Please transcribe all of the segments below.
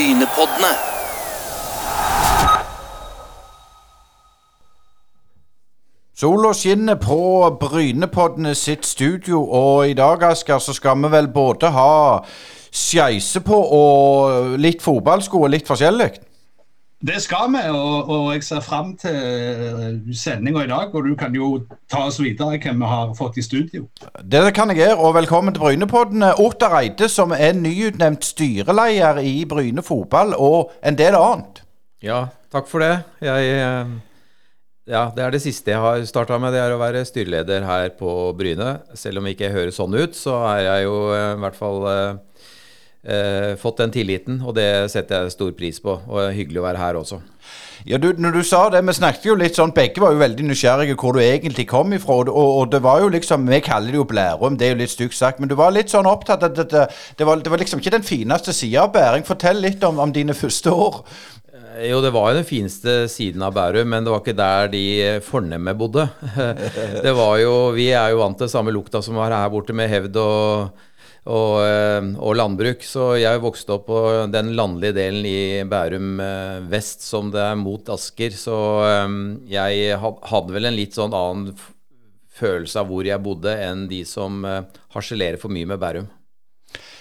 Brynepoddene. Sola skinner på Brynepoddene sitt studio, og i dag, Asker, så skal vi vel både ha skeise på og litt fotballsko og litt forskjellig. Det skal vi, og, og jeg ser fram til sendinga i dag. Og du kan jo ta oss videre hvem vi har fått i studio. Det kan jeg gjøre, og velkommen til Brynepodden. Ottar Eide, som er nyutnevnt styreleder i Bryne fotball, og en del annet. Ja, takk for det. Jeg eh, Ja, det er det siste jeg har starta med. Det er å være styreleder her på Bryne. Selv om jeg ikke høres sånn ut, så er jeg jo eh, i hvert fall eh, fått den tilliten, og det setter jeg stor pris på. Og det er hyggelig å være her også. Ja, du, når du sa det, Vi snakket jo litt sånn, begge var jo veldig nysgjerrige hvor du egentlig kom ifra. Og, og det var jo liksom, Vi kaller det jo Blærum, det er jo litt stygt sagt, men du var litt sånn opptatt at det, det, det, var, det var liksom ikke den fineste sida av Bæring. Fortell litt om, om dine første år. Eh, Jo, det var jo den fineste siden av Bærum, men det var ikke der de fornemme bodde. Det var jo, Vi er jo vant til samme lukta som var her borte, med hevd og, og, eh, og landbruk. Så jeg vokste opp på den landlige delen i Bærum eh, vest, som det er mot Asker. Så eh, jeg hadde vel en litt sånn annen følelse av hvor jeg bodde, enn de som harselerer for mye med Bærum.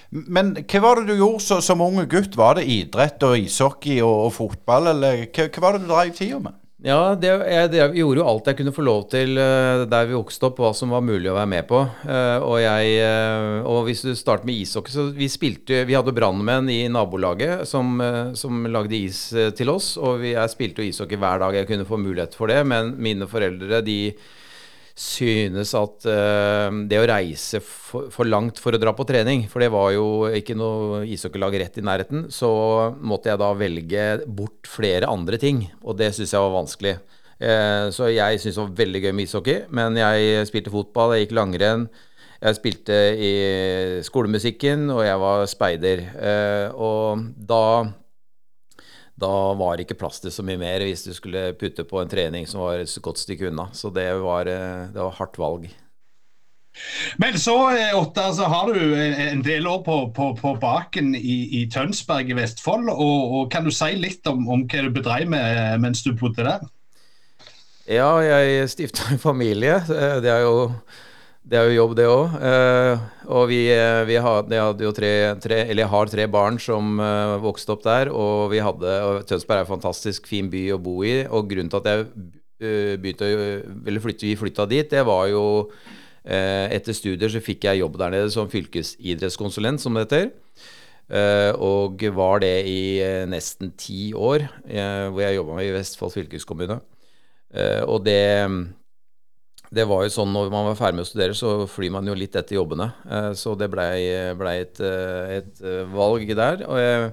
Men hva var det du gjorde så, som unge gutt? Var det idrett og ishockey og, og fotball, eller hva, hva var det du drev tida med? Ja, det, jeg, det, jeg gjorde jo alt jeg kunne få lov til eh, der vi vokste opp, hva som var mulig å være med på. Eh, og, jeg, eh, og hvis du starter med ishockey, så vi spilte Vi hadde brannmenn i nabolaget som, som lagde is til oss. Og vi, jeg spilte jo ishockey hver dag jeg kunne få mulighet for det, men mine foreldre de synes at uh, det å reise for, for langt for å dra på trening, for det var jo ikke noe ishockeylag rett i nærheten, så måtte jeg da velge bort flere andre ting, og det syns jeg var vanskelig. Uh, så jeg syntes det var veldig gøy med ishockey, men jeg spilte fotball, jeg gikk langrenn. Jeg spilte i skolemusikken, og jeg var speider. Uh, og da da var det ikke plass til så mye mer hvis du skulle putte på en trening som var et godt stykke unna. Så det var, eh, det var hardt valg. Men så, eh, Ottar, så har du eh, en del år på, på, på baken i, i Tønsberg i Vestfold. Og, og Kan du si litt om, om hva du bedrev med mens du bodde der? Ja, jeg stifta en familie. Det er jo, det er jo jobb, det òg. Og vi, eh, vi hadde, hadde jo tre, tre, eller har tre barn som eh, vokste opp der. Og vi hadde, og Tønsberg er en fantastisk fin by å bo i. Og grunnen til at jeg eh, begynte å flytte, vi flytta dit, det var jo eh, Etter studier så fikk jeg jobb der nede som fylkesidrettskonsulent, som det heter. Eh, og var det i eh, nesten ti år, eh, hvor jeg jobba i Vestfold fylkeskommune. Eh, og det, det var jo sånn når man var ferdig med å studere, så flyr man jo litt etter jobbene. Eh, så det blei ble et, eh, et eh, valg der. Og, jeg,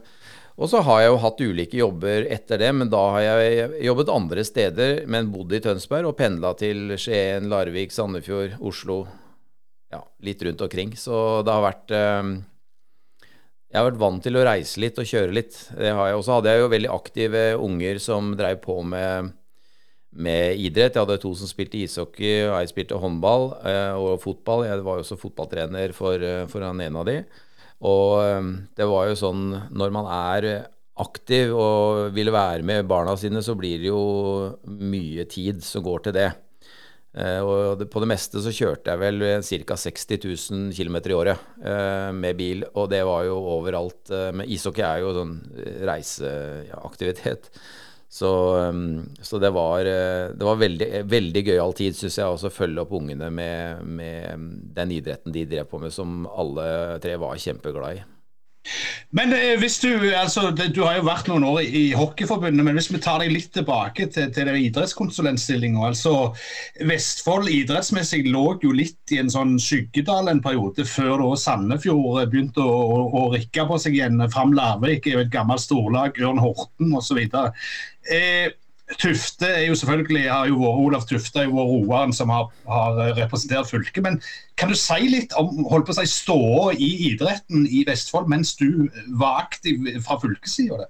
og så har jeg jo hatt ulike jobber etter det, men da har jeg jobbet andre steder, men bodd i Tønsberg og pendla til Skien, Larvik, Sandefjord, Oslo. Ja, litt rundt omkring. Så det har vært Jeg har vært vant til å reise litt og kjøre litt. Og så hadde jeg jo veldig aktive unger som dreiv på med med idrett. Jeg hadde to som spilte ishockey, og jeg spilte håndball eh, og fotball. Jeg var jo også fotballtrener for, eh, for han ene av de. Og eh, det var jo sånn når man er aktiv og vil være med barna sine, så blir det jo mye tid som går til det. Og på det meste så kjørte jeg vel ca. 60 000 km i året med bil, og det var jo overalt. Men ishockey er jo sånn reiseaktivitet. reiseaktivitet. Så, um, så det var, eh, det var veldig, veldig gøyal tid, syns jeg, å følge opp ungene med, med den idretten de drev på med, som alle tre var kjempeglad i. Men eh, hvis du altså, du har jo vært noen år i, Hockeyforbundet, men hvis vi tar deg litt tilbake til, til idrettskonsulentstillinga. Altså, Vestfold idrettsmessig lå jo litt i en sånn skyggedal en periode, før da Sandefjord begynte å, å, å rikke på seg igjen. Fram Larvik er jo et gammelt storlag, Ørn Horten osv. Eh, Tufte er jo selvfølgelig, har jo vært, Olav Tufte er jo roeren som har, har representert fylket. Men kan du si litt om holdt på å si, ståa i idretten i Vestfold mens du var aktiv fra fylkessida?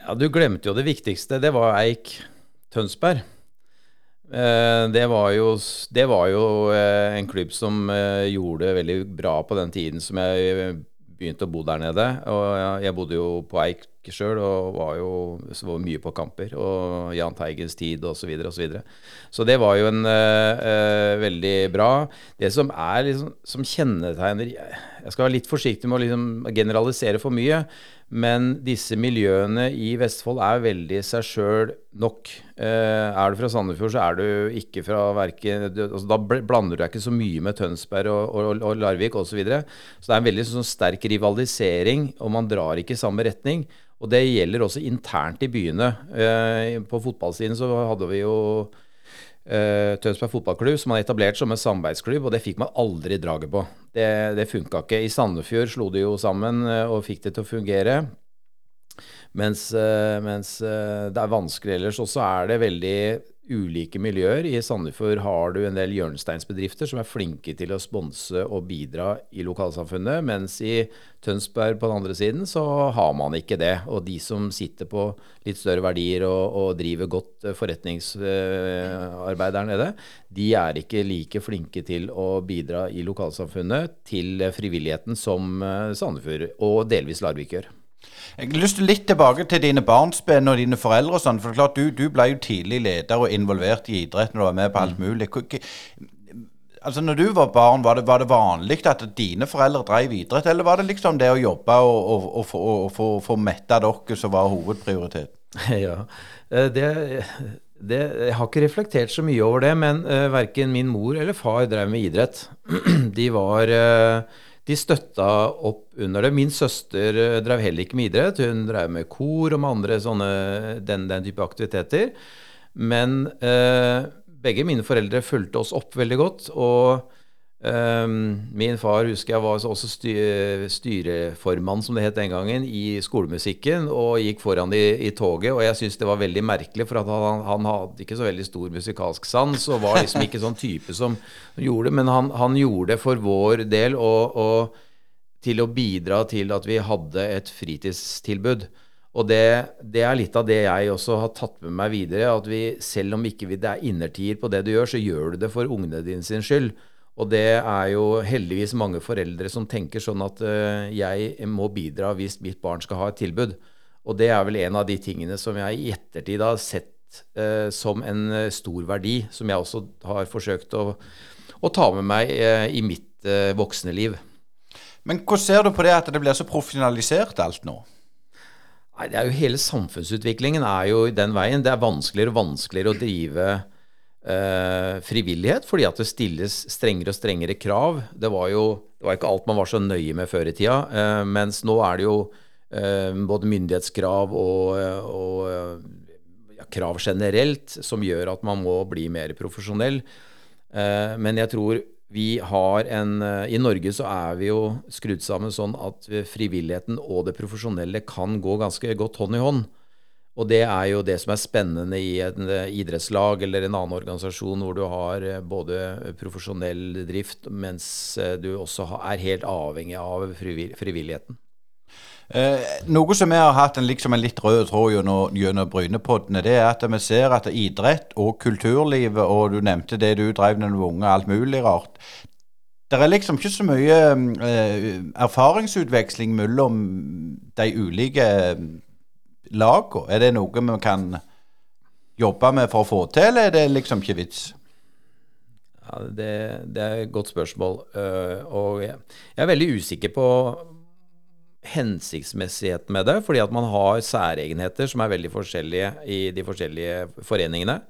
Ja, Du glemte jo det viktigste. Det var Eik Tønsberg. Eh, Det var jo, det var jo eh, en klubb som eh, gjorde det veldig bra på den tiden som jeg begynte å bo der nede. Og jeg, bodde jo på Eik sjøl og var jo var mye på kamper. Og Jahn Teigens tid osv. Så, og så, videre. så det var jo en uh, veldig bra. Det som er liksom, som kjennetegner Jeg skal være litt forsiktig med å liksom generalisere for mye. Men disse miljøene i Vestfold er veldig seg sjøl nok. Eh, er du fra Sandefjord, så er du ikke fra verken altså, Da blander du deg ikke så mye med Tønsberg og, og, og Larvik osv. Så, videre. så det er en veldig sånn, sterk rivalisering, og man drar ikke i samme retning. Og det gjelder også internt i byene. Eh, på fotballsiden så hadde vi jo uh, Tønsberg fotballklubb, som man etablert som en samarbeidsklubb, og det fikk man aldri draget på. Det, det funka ikke. I Sandefjord slo de jo sammen uh, og fikk det til å fungere. Mens, uh, mens det er vanskelig ellers. Og så er det veldig ulike miljøer. I Sandefjord har du en del hjørnesteinsbedrifter som er flinke til å sponse og bidra i lokalsamfunnet, mens i Tønsberg på den andre siden så har man ikke det. Og de som sitter på litt større verdier og, og driver godt eh, forretningsarbeid der nede, de er ikke like flinke til å bidra i lokalsamfunnet til frivilligheten som eh, Sandefjord og delvis Larvik gjør. Jeg har lyst litt tilbake til dine barnsben og dine foreldre. og sånn, for klart Du, du ble jo tidlig leder og involvert i idrett når du var med på alt mm. mulig. Altså når du var barn, var det, var det vanlig at dine foreldre drev idrett, eller var det liksom det å jobbe og, og, og, få metta dere som var hovedprioritet? Ja, eh, det, det, jeg har ikke reflektert så mye over det, men uh, eh, verken min mor eller far drev med idrett. De var uh, de støtta opp under det. Min søster eh, drev heller ikke med idrett. Hun drev med kor og med andre sånne, den, den type aktiviteter. Men eh, begge mine foreldre fulgte oss opp veldig godt. og min far husker jeg var også styreformann, som det het den gangen, i skolemusikken, og gikk foran i, i toget. Og jeg syns det var veldig merkelig, for han, han, hadde ikke så veldig stor musikalsk sans, og var liksom ikke sånn type som gjorde det, men han, han gjorde det for vår del, og, og, til å bidra til at vi hadde et fritidstilbud. Og det, det, er litt av det jeg også har tatt med meg videre. At vi, selv om ikke det er innertier på det du gjør, så gjør du det for ungene dine sin skyld. Og det er jo heldigvis mange foreldre som tenker sånn at uh, jeg må bidra hvis mitt barn skal ha et tilbud. Og det er vel en av de tingene som jeg i ettertid har sett uh, som en uh, stor verdi, som jeg også har forsøkt å, å ta med meg i mitt voksne liv. Men hvordan ser du på det at det blir så profesjonalisert alt nå? Nei, det er jo Hele samfunnsutviklingen er jo den veien. Det er vanskeligere og vanskeligere å drive eh, frivillighet, fordi at det stilles strengere og strengere krav. Det var jo det var ikke alt man var så nøye med før i tida, eh, mens nå er det jo eh, både myndighetskrav og, og ja, krav generelt som gjør at man må bli mer profesjonell. Eh, men jeg tror vi har en I Norge så er vi jo skrudd sammen sånn at frivilligheten og det profesjonelle kan gå ganske godt hånd i hånd. Og det er jo det som er spennende i en eh, idrettslag eller en annen organisasjon hvor du har eh, både profesjonell drift, mens eh, du også er helt avhengig av frivilligheten. Eh, noe som vi har hatt en, liksom en litt rød tråd gjennom, gjennom Brynepoddene, det er at vi ser at idrett og kulturlivet, og du nevnte det du drev da unge, alt mulig rart Det er liksom ikke så mye eh, erfaringsutveksling mellom de ulike lagene? Er det noe vi kan jobbe med for å få til, eller er det liksom ikke vits? Ja, det, det er et godt spørsmål. Uh, og jeg, er veldig usikker på hensiktsmessigheten med det, fordi at man har særegenheter som er veldig forskjellige i de forskjellige foreningene.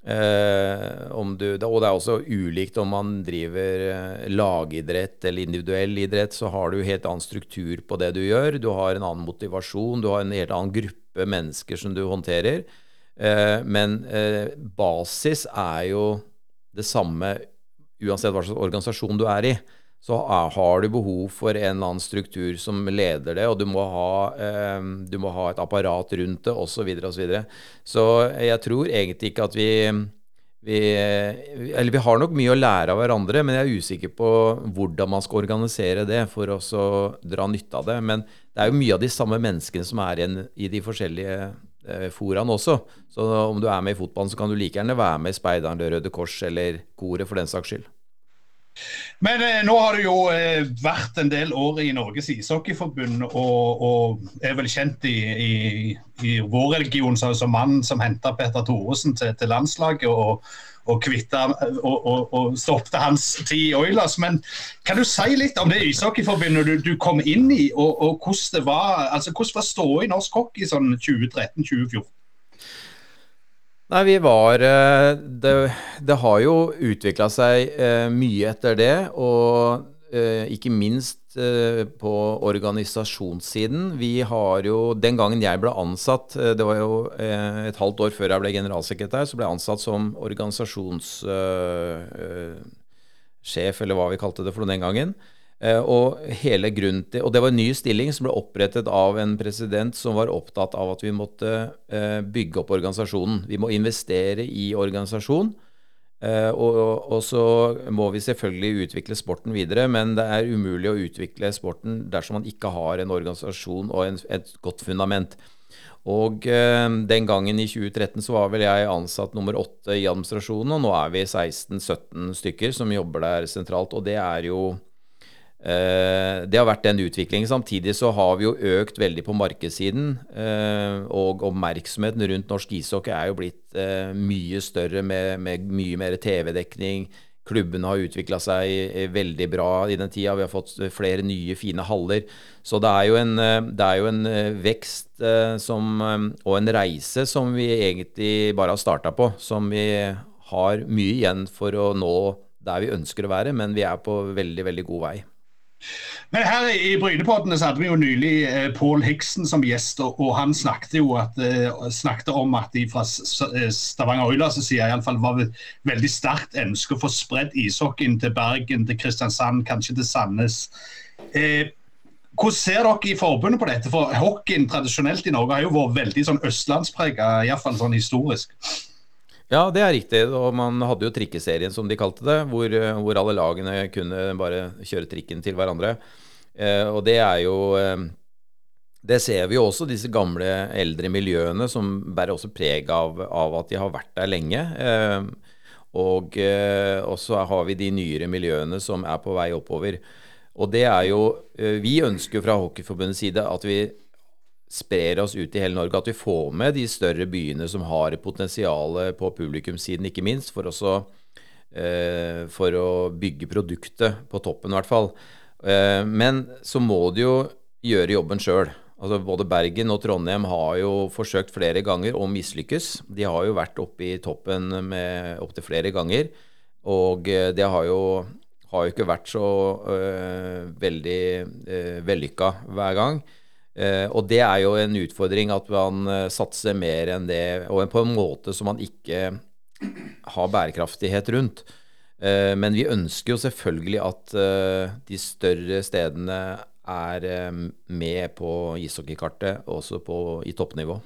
Uh, du, og det er også ulikt om man driver uh, lagidrett eller individuell idrett, så har du helt annen struktur på det du gjør. Du har en annen motivasjon, du har en helt annen gruppe mennesker som du håndterer. Eh, men basis er jo det samme uansett hva slags organisasjon du er i så har du behov for en eller annen struktur som leder det, og du må ha, eh, du må ha et apparat rundt det, osv. osv. Så, videre, og så, så jeg tror egentlig ikke at vi, vi Eller vi har nok mye å lære av hverandre, men jeg er usikker på hvordan man skal organisere det for å dra nytte av det. Men det er jo mye av de samme menneskene som er igjen i de forskjellige eh, også. Så om du er med i fotballen, så kan du like gjerne være med i Speideren, Røde Kors eller koret for den saks skyld. Men eh, nå har du jo eh, vært en del år i Norges ishockeyforbund, og, og, er vel kjent i, i, i vår religion som, som mannen som henta Petter Thoresen til, til, landslaget. og og, kvitta, og, og, og stoppet hans tid i Oilers. Men kan du si litt om det ishockeyforbundet du, du kom inn i, og hvordan det var altså hvordan var ståa i norsk hockey sånn 2013-2014? Nei, vi var eh, Det, det har jo utvikla seg eh, mye etter det. Og eh, ikke minst på organisasjonssiden. Vi har jo Den gangen jeg ble ansatt, det var jo et halvt år før jeg ble generalsekretær, så ble jeg ansatt som organisasjonssjef, eller hva vi kalte det for den gangen. Eh, og hele grunnen til, og det var en ny stilling som ble opprettet av en president som var opptatt av at vi måtte eh, bygge opp organisasjonen. Vi må investere i organisasjon. Eh, og, og, så må vi selvfølgelig utvikle sporten videre, men det er umulig å utvikle sporten dersom man ikke har en organisasjon og en, et godt fundament. Og den gangen i 2013 så var vel jeg ansatt nummer åtte i administrasjonen, og nå er vi 16-17 stykker som jobber der sentralt. Og det er jo det har vært en utvikling. Samtidig så har vi jo økt veldig på markedssiden. Eh, og oppmerksomheten rundt norsk ishockey er jo blitt eh, mye større med, med mye mer TV-dekning. Klubbene har utvikla seg veldig bra i den tida. Vi har fått flere nye, fine haller. Så det er jo en, er jo en vekst som, og en reise som vi egentlig bare har starta på. Som vi har mye igjen for å nå der vi ønsker å være, men vi er på veldig, veldig god vei. Men her I Brynepoddene så hadde vi jo nylig eh, Pål Hiksen som gjest, og, han snakket jo at, eh, snakket om at de fra eh, Stavanger Oilers' side iallfall var veldig sterkt ønske å få spredd ishockeyen til Bergen, til Kristiansand, kanskje til Sandnes. Eh, hvordan ser dere i forbundet på dette? For Hockeyen tradisjonelt i Norge har jo vært veldig sånn østlandsprega, iallfall sånn historisk. Ja, det er riktig. Og man hadde jo trikkeserien, som de kalte det, hvor, hvor alle lagene kunne bare kjøre trikken til hverandre. Eh, og det er jo eh, Det ser vi jo også, disse gamle, eldre miljøene som bærer også preg av, av at de har vært der lenge. Eh, og eh, så har vi de nyere miljøene som er på vei oppover. Og det er jo eh, Vi ønsker fra Hockeyforbundets side at vi sprer oss ut i hele Norge, at vi får med de større byene som har potensial på publikumssiden, ikke minst, for, også, eh, for å bygge produktet på toppen, i hvert fall. Eh, men så må de jo gjøre jobben sjøl. Altså både Bergen og Trondheim har jo forsøkt flere ganger å mislykkes. De har jo vært oppe i toppen opptil flere ganger. Og eh, det har jo, har jo ikke vært så øh, veldig øh, vellykka hver gang. Uh, og det er jo en utfordring at man uh, satser mer enn det, og på en måte som man ikke har bærekraftighet rundt. Uh, men vi ønsker jo selvfølgelig at de større stedene er med på ishockeykartet, også på, i toppnivå.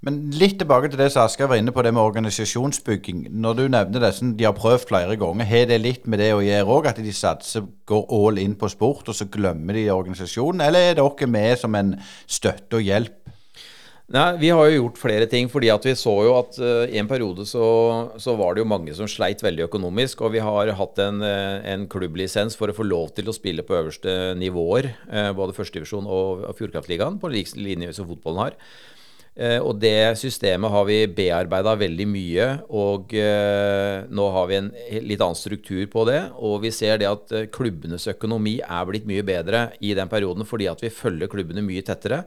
Men litt tilbake til det som Asker var inne på, det med organisasjonsbygging. Når du nevner det, sånn, de har prøvd flere ganger. Har det litt med det å gjøre òg, at de satser, går all in på sport, og så glemmer de organisasjonen? Eller er dere med som en støtte og hjelp? Nei, Vi har jo gjort flere ting. fordi at vi så jo at uh, i en periode så, så, var det jo mange som sleit veldig økonomisk. Og vi har hatt en, uh, en klubblisens for å få lov til å spille på øverste nivåer. Uh, både førstedivisjon og, og Fjordkraftligaen, på lik linje som fotballen har. Eh, og det systemet har vi bearbeida veldig mye. Og eh, nå har vi en litt annen struktur på det. Og vi ser det at eh, klubbenes økonomi er blitt mye bedre i den perioden fordi at vi følger klubbene mye tettere.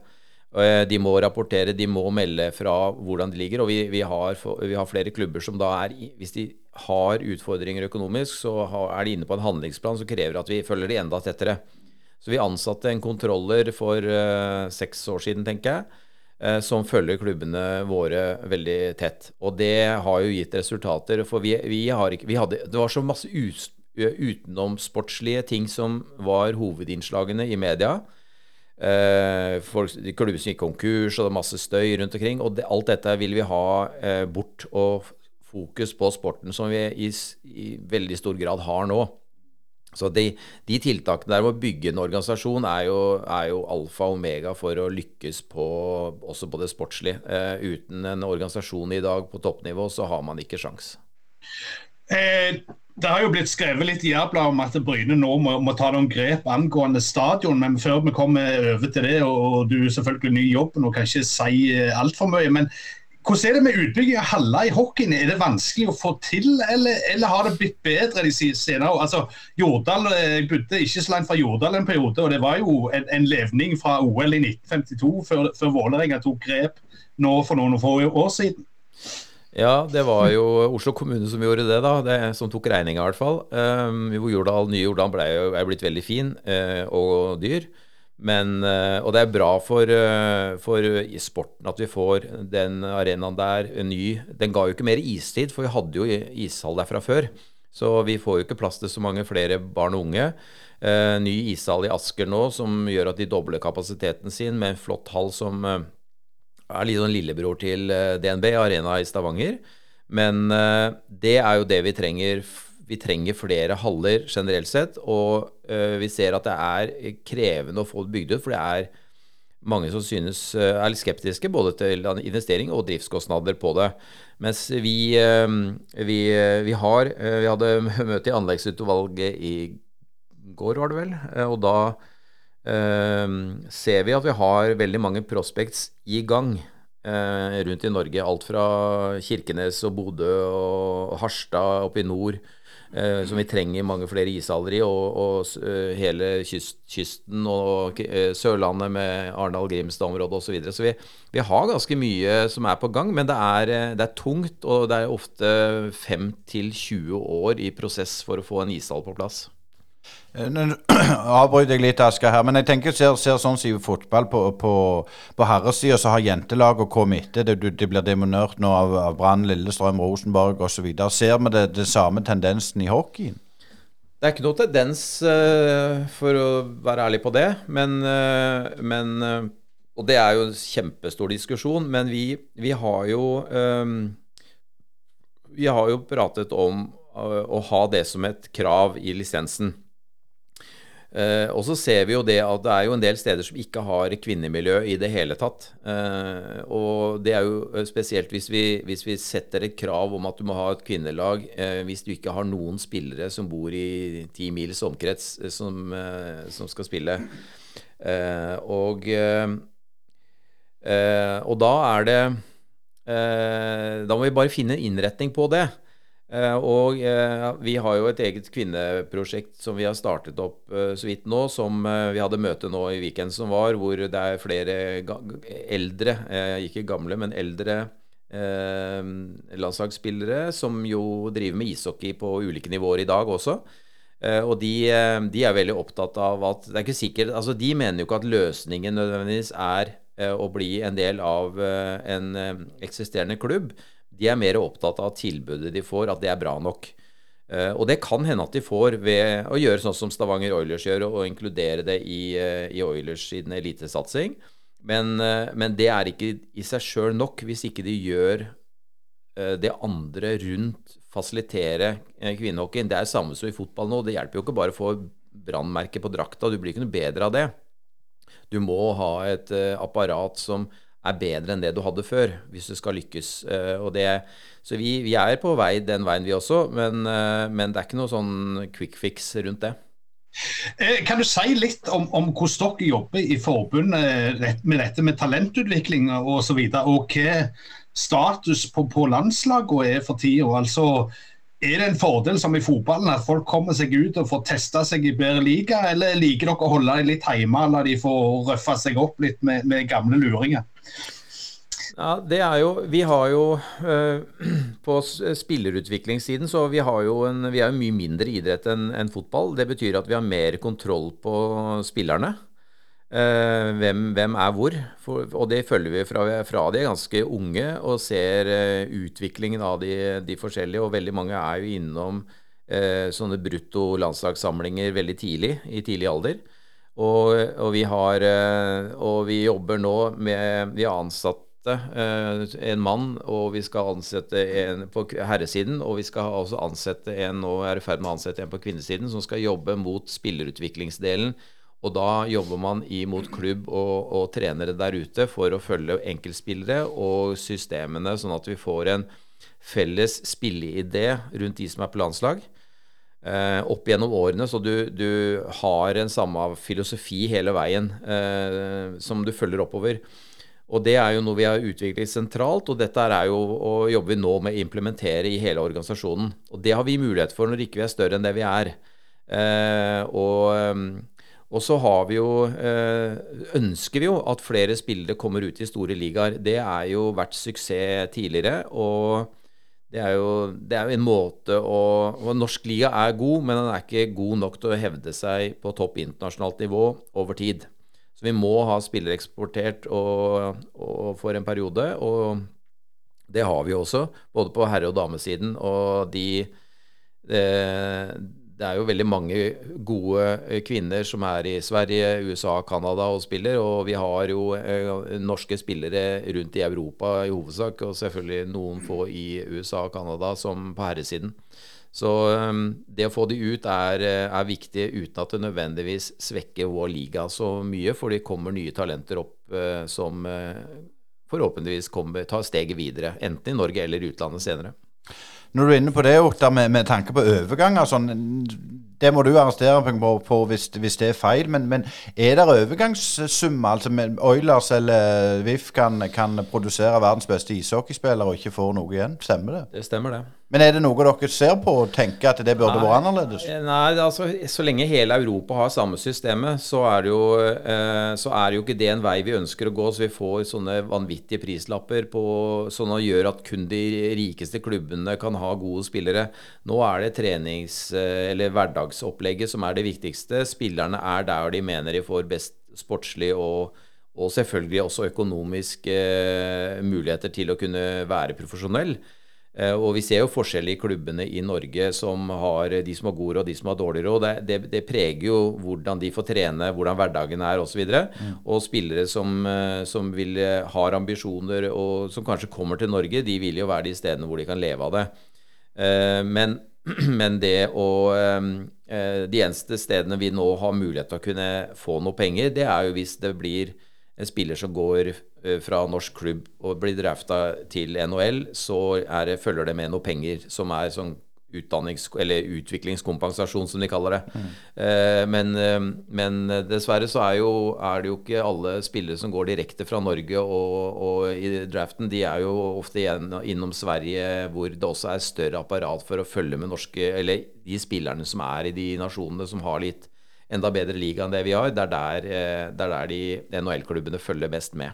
De må rapportere, de må melde fra hvordan de ligger. Og vi, vi, har, vi har, flere klubber som da er Hvis de har utfordringer økonomisk, så er de inne på en handlingsplan som krever at vi følger de enda tettere. Så vi ansatte en kontroller for seks år siden, tenker jeg som følger klubbene våre veldig tett. Og det har jo gitt resultater. For vi, vi har ikke vi hadde, Det var så masse utenomsportslige ting som var hovedinnslagene i media. Eh, klubber som gikk konkurs, og det var masse støy rundt omkring. Og det, alt dette vil vi ha eh, bort, og fokus på sporten, som vi i, i veldig stor grad har nå. Så de, de, tiltakene der med å bygge en organisasjon er jo, er jo, alfa og omega for å lykkes på, også på det sportslige. Eh, uten en organisasjon i dag på toppnivå, så har man ikke sjans. Eh, Det har jo blitt skrevet litt i Jærbladet om at Bryne nå må, må, ta noen grep angående stadion. Men før vi kommer over til det, og du selvfølgelig ny i jobben og kan ikke si altfor mye. men hvordan er det med utbygging av haller i hockeyen? Er det vanskelig å få til, eller, eller har det blitt bedre de senere år? Altså, Jordal jeg bodde ikke så langt fra Jordal en periode, og det var jo en, en levning fra OL i 1952 før, før Vålerenga tok grep nå for noen få år siden. Ja, det var jo Oslo kommune som gjorde det, da. Det, som tok regninga, i hvert fall. Um, Jordal, nye Jordal ble jo, er blitt veldig fin uh, og dyr. Men, eh, og det er bra for, eh, for sporten at vi får den arenaen der ny. Den ga jo ikke mer istid, for vi hadde jo ishall der fra før. Så vi får jo ikke plass til så mange flere barn og unge. Eh, ny ishall i Asker nå som gjør at de dobler kapasiteten sin med en flott hall som eh, er litt sånn lillebror til DNB, Arena i Stavanger. Men eh, det er jo det vi trenger vi trenger flere haller generelt sett. Og vi ser at det er krevende å få det bygd ut, for det er mange som synes uh, er litt skeptiske både til investering og driftskostnader på det. Mens vi, uh, vi, vi har Vi hadde møte i anleggsutvalget i går, var det vel. og da ser vi at vi har veldig mange prospects i gang rundt i Norge. Alt fra Kirkenes og Bodø og Harstad oppe i nord eh, som vi trenger mange flere ishaller i, og, og uh, hele kyst, kysten og uh, Sørlandet med Arendal-Grimstad-området osv. Så, videre. så vi, vi, har ganske mye som er på gang, men det er, eh, det er tungt, og det er ofte 5 20 år i prosess for å få en ishall på plass. Eh, nå avbryter jeg litt, Asker, her, men jeg tenker ser, ser sånn som i fotball på, på, på herresida, så har jentelaget kommet etter. Det, det, blir demonert nå av, av Brann, Lillestrøm, Rosenborg osv. Ser vi det, det samme tendensen i hockeyen? Det er ikke noe tendens, uh, for å være ærlig på det. Men, uh, men Og det er jo en kjempestor diskusjon, men vi, vi har jo Vi har jo pratet om å ha det som et krav i lisensen. Eh, og så ser vi jo det at det er jo en del steder som ikke har kvinnemiljø i det hele tatt. Eh, og det er jo eh, spesielt hvis vi, hvis vi, setter et krav om at du må ha et kvinnelag eh, hvis du ikke har noen spillere som bor i ti mils omkrets eh, som, eh, som, skal spille. og, og da er det Da må vi bare finne en innretning på det. Eh, og eh, vi har jo et eget kvinneprosjekt som vi har startet opp eh, så vidt nå, som vi hadde møte nå i weekend som var, hvor det er flere eldre, ikke gamle, men eldre landslagsspillere som jo driver med ishockey på ulike nivåer i dag også. Og de, de, er veldig opptatt av at Det er ikke sikkert altså De mener jo ikke at løsningen nødvendigvis er å bli en del av en eksisterende klubb. De er mer opptatt av tilbudet de får, at det er bra nok. Uh, og det kan hende at de får ved å gjøre sånn som Stavanger Oilers gjør, og inkludere det i, uh, i Oilers sin elitesatsing. Men, uh, men, det er ikke i seg sjøl nok hvis ikke de gjør det andre rundt fasilitere kvinnehockeyen. Det er samme som i fotball nå. Det hjelper jo ikke bare å få brannmerke på drakta. Du blir ikke noe bedre av det. Du må ha et apparat som er bedre enn det du hadde før, hvis du skal lykkes. og det, så vi, vi, er på vei den veien, vi også, men, eh, men, det er ikke noe sånn quick fix rundt det. Eh, kan du si litt om, om hvordan dere jobber i forbundet med dette med talentutvikling osv., og, så og hva status på, på landslagene er for tida? Altså, er det en fordel som i fotballen at folk kommer seg ut og får testa seg i bedre liga, eller liker dere å holde dem litt hjemme og la de få røffa seg opp litt med, med gamle luringer? Ja, det er jo Vi har jo uh, På spillerutviklingssiden så vi har jo en, vi er jo mye mindre idrett enn en fotball. Det betyr at vi har mer kontroll på spillerne. Uh, hvem, hvem, er hvor. For, og det følger vi fra, fra de er ganske unge og ser uh, utviklingen av de, de, forskjellige. Og veldig mange er jo innom sånne brutto landslagssamlinger veldig tidlig, i tidlig alder. Og, og, vi har Og vi jobber nå med Vi har ansatt eh, en mann, og vi skal ansette en på herresiden. Og vi skal også ansette en nå er i ferd med å ansette en på kvinnesiden som skal jobbe mot spillerutviklingsdelen. Og da jobber man imot klubb og, og trenere der ute for å følge enkeltspillere og systemene, sånn at vi får en felles spilleidé rundt de som er på landslag. eh, opp gjennom årene, så du, du, har en samme filosofi hele veien eh, som du følger oppover. Og det er jo noe vi har utviklet sentralt, og dette er jo å jobbe nå med å implementere i hele organisasjonen. Og det har vi mulighet for når ikke vi er større enn det vi er. Eh, og, og, så har vi jo eh, ønsker vi jo at flere spillere kommer ut i store ligaer. Det er jo vært suksess tidligere. og det er jo det er en måte å Norsk liga er god, men den er ikke god nok til å hevde seg på topp internasjonalt nivå over tid. Så vi må ha spillere eksportert og, og for en periode. Og det har vi også, både på herre- og damesiden. Og de det, det er jo veldig mange gode kvinner som er i Sverige, USA, Canada og spiller. Og vi har jo eh, norske spillere rundt i Europa i hovedsak, og selvfølgelig noen få i USA og Canada som på herresiden. Så um, det å få de ut er, eh, er, viktig uten at det nødvendigvis svekker vår liga så mye, for det kommer nye talenter opp som forhåpentligvis kommer, tar steget videre, enten i Norge eller utlandet senere. Når du er inne på det, Otta, med, med tanke på overganger sånn, Det må du arrestere på, på hvis, hvis, det er feil, men, men er det overgangssummer? Altså Oilers eller VIF kan, kan produsere verdens beste ishockeyspiller og ikke får noe igjen? Stemmer det? Det stemmer, det. Men er det noe dere ser på og tenker at det burde vært annerledes? Eh, nei, altså så lenge hele Europa har samme systemet, så er, det jo, eh, så er det jo ikke det en vei vi ønsker å gå. Så vi får sånne vanvittige prislapper på, som gjør at kun de rikeste klubbene kan ha gode spillere. Nå er det trenings- eh, eller hverdagsopplegget som er det viktigste. Spillerne er der de mener de får best sportslig og og selvfølgelig også økonomiske eh, muligheter til å kunne være profesjonell. Eh, og vi ser jo forskjell i klubbene i Norge, som har de som har god råd og de som har dårlig råd. Det, det, det, preger jo hvordan de får trene, hvordan hverdagen er osv. Og, mm. og spillere som, eh, som vil, eh, har ambisjoner og som kanskje kommer til Norge, de vil jo være de stedene hvor de kan leve av det. Men, men det å De eneste stedene vi nå har mulighet til å kunne få noe penger, det er jo hvis det blir en spiller som går eh, fra norsk klubb og blir drafta til NHL, så det, følger det med noe penger som er sånn eller utviklingskompensasjon, som de kaller det. Mm. Men, eh, men, dessverre så er, jo, er, det jo ikke alle spillere som går direkte fra Norge og, og i draften. De er jo ofte igjen innom Sverige, hvor det også er større apparat for å følge med norske Eller de spillerne som er i de nasjonene som har litt enda bedre liga enn det vi har. Det er der, eh, det er der de NHL-klubbene følger best med.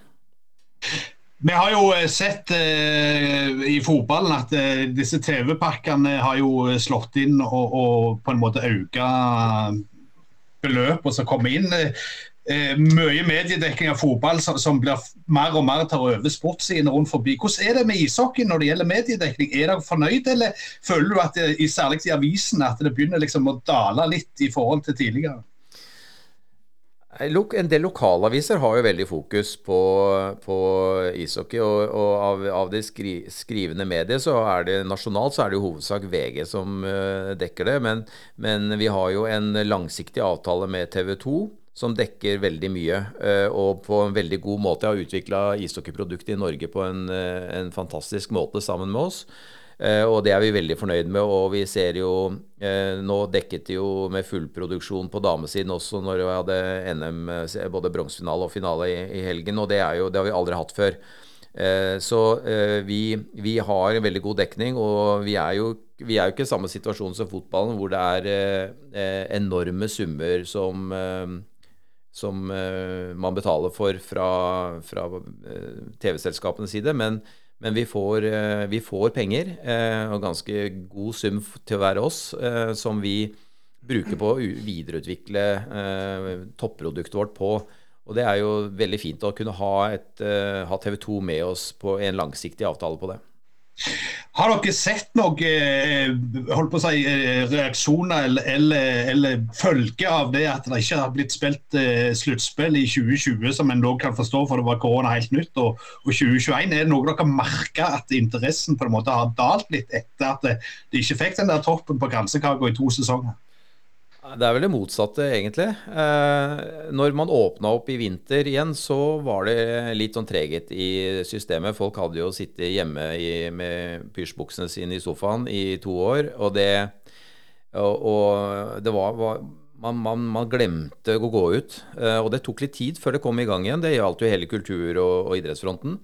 Vi har jo eh, sett eh, i fotballen at eh, disse TV-pakkene har jo slått inn og, og på en måte økt beløpene som kommer inn. Eh, mye mediedekning av fotball som, som, blir mer og mer tar over sportssidene rundt forbi. Hvordan er det med ishockey når det gjelder mediedekning? Er dere fornøyd, eller føler du at det, særlig i avisene at det begynner liksom å dale litt i forhold til tidligere? En del lokalaviser har jo veldig fokus på, på ishockey. Og, og av, av, det skri, skrivende mediet så er det nasjonalt så er det i hovedsak VG som uh, dekker det. Men, men, vi har jo en langsiktig avtale med TV 2 som dekker veldig mye. Uh, og på en veldig god måte har utvikla ishockeyproduktet i Norge på en, uh, en fantastisk måte sammen med oss. Eh, og det er vi veldig fornøyd med. Og vi ser jo eh, Nå dekket det jo med fullproduksjon på damesiden også når vi hadde NM, eh, både bronsefinale og finale i, helgen. Og det, jo, det har vi aldri hatt før. Så vi, vi har en veldig god dekning, og vi er jo vi er jo ikke i samme situasjon som fotballen, hvor det er enorme summer som, som man betaler for fra, fra TV-selskapenes side. Men men vi får, eh, vi får penger, eh, og ganske god sum til å være oss, eh, som vi bruker på å videreutvikle topproduktet vårt på. Og det er jo veldig fint å kunne ha, et, ha TV 2 med oss på en langsiktig avtale på det. Har dere sett noen eh, holdt på å si, eh, reaksjoner eller, eller, eller følge av det at det ikke har blitt spilt uh, sluttspill i 2020, som en da kan forstå, for det var korona helt nytt, og, og 2021? Er det noe dere merker at interessen på en måte har dalt litt etter at de ikke fikk den der toppen på kransekaka i to sesonger? Det er vel det motsatte, egentlig. Eh, når man åpna opp i vinter igjen, så var det litt sånn treghet i systemet. Folk hadde jo sittet hjemme i, med pysjbuksene sine i sofaen i to år. Og det, Og, og det var, var man, man, man, glemte å gå ut. Og det tok litt tid før det kom i gang igjen. Det gjaldt jo hele kultur- og, og idrettsfronten.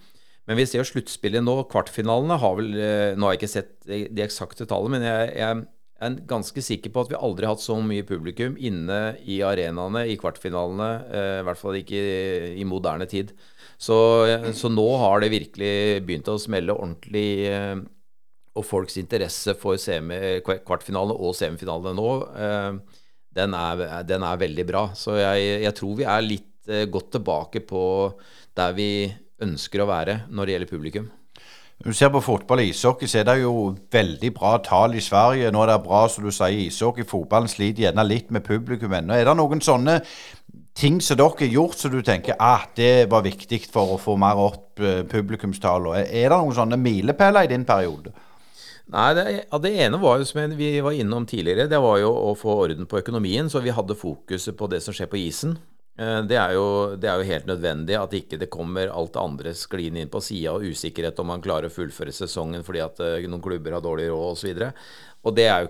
Men vi ser jo sluttspillet nå. Kvartfinalene har vel Nå har jeg ikke sett de eksakte tallene, men jeg, jeg jeg er ganske sikker på at vi aldri har hatt så mye publikum inne i arenaene i kvartfinalene, eh, i hvert fall ikke i, moderne tid. Så, eh, så, nå har det virkelig begynt å smelle ordentlig. Eh, og folks interesse for kvartfinalene og semifinalene nå, den er, den er, veldig bra. Så jeg, jeg, tror vi er litt godt tilbake på der vi ønsker å være når det gjelder publikum. Når du ser på fotball og ishockey, så er det jo veldig bra tall i Sverige. Nå er det bra, som du sier, ishockey. Fotballen sliter gjerne litt med publikum ennå. Er det noen sånne ting som dere har gjort som du tenker ah, det var viktig for å få mer opp uh, publikumstallene? Er det noen sånne milepæler i din periode? Nei, det, ja, det, ene var jo som vi var innom tidligere, det var jo å få orden på økonomien. Så vi hadde fokuset på det som skjer på isen. Eh, det er, jo, det er, jo, helt nødvendig at ikke det kommer alt det andre skliende inn på sida, og usikkerhet om man klarer å fullføre sesongen fordi at eh, noen klubber har dårlig råd osv. Det er jo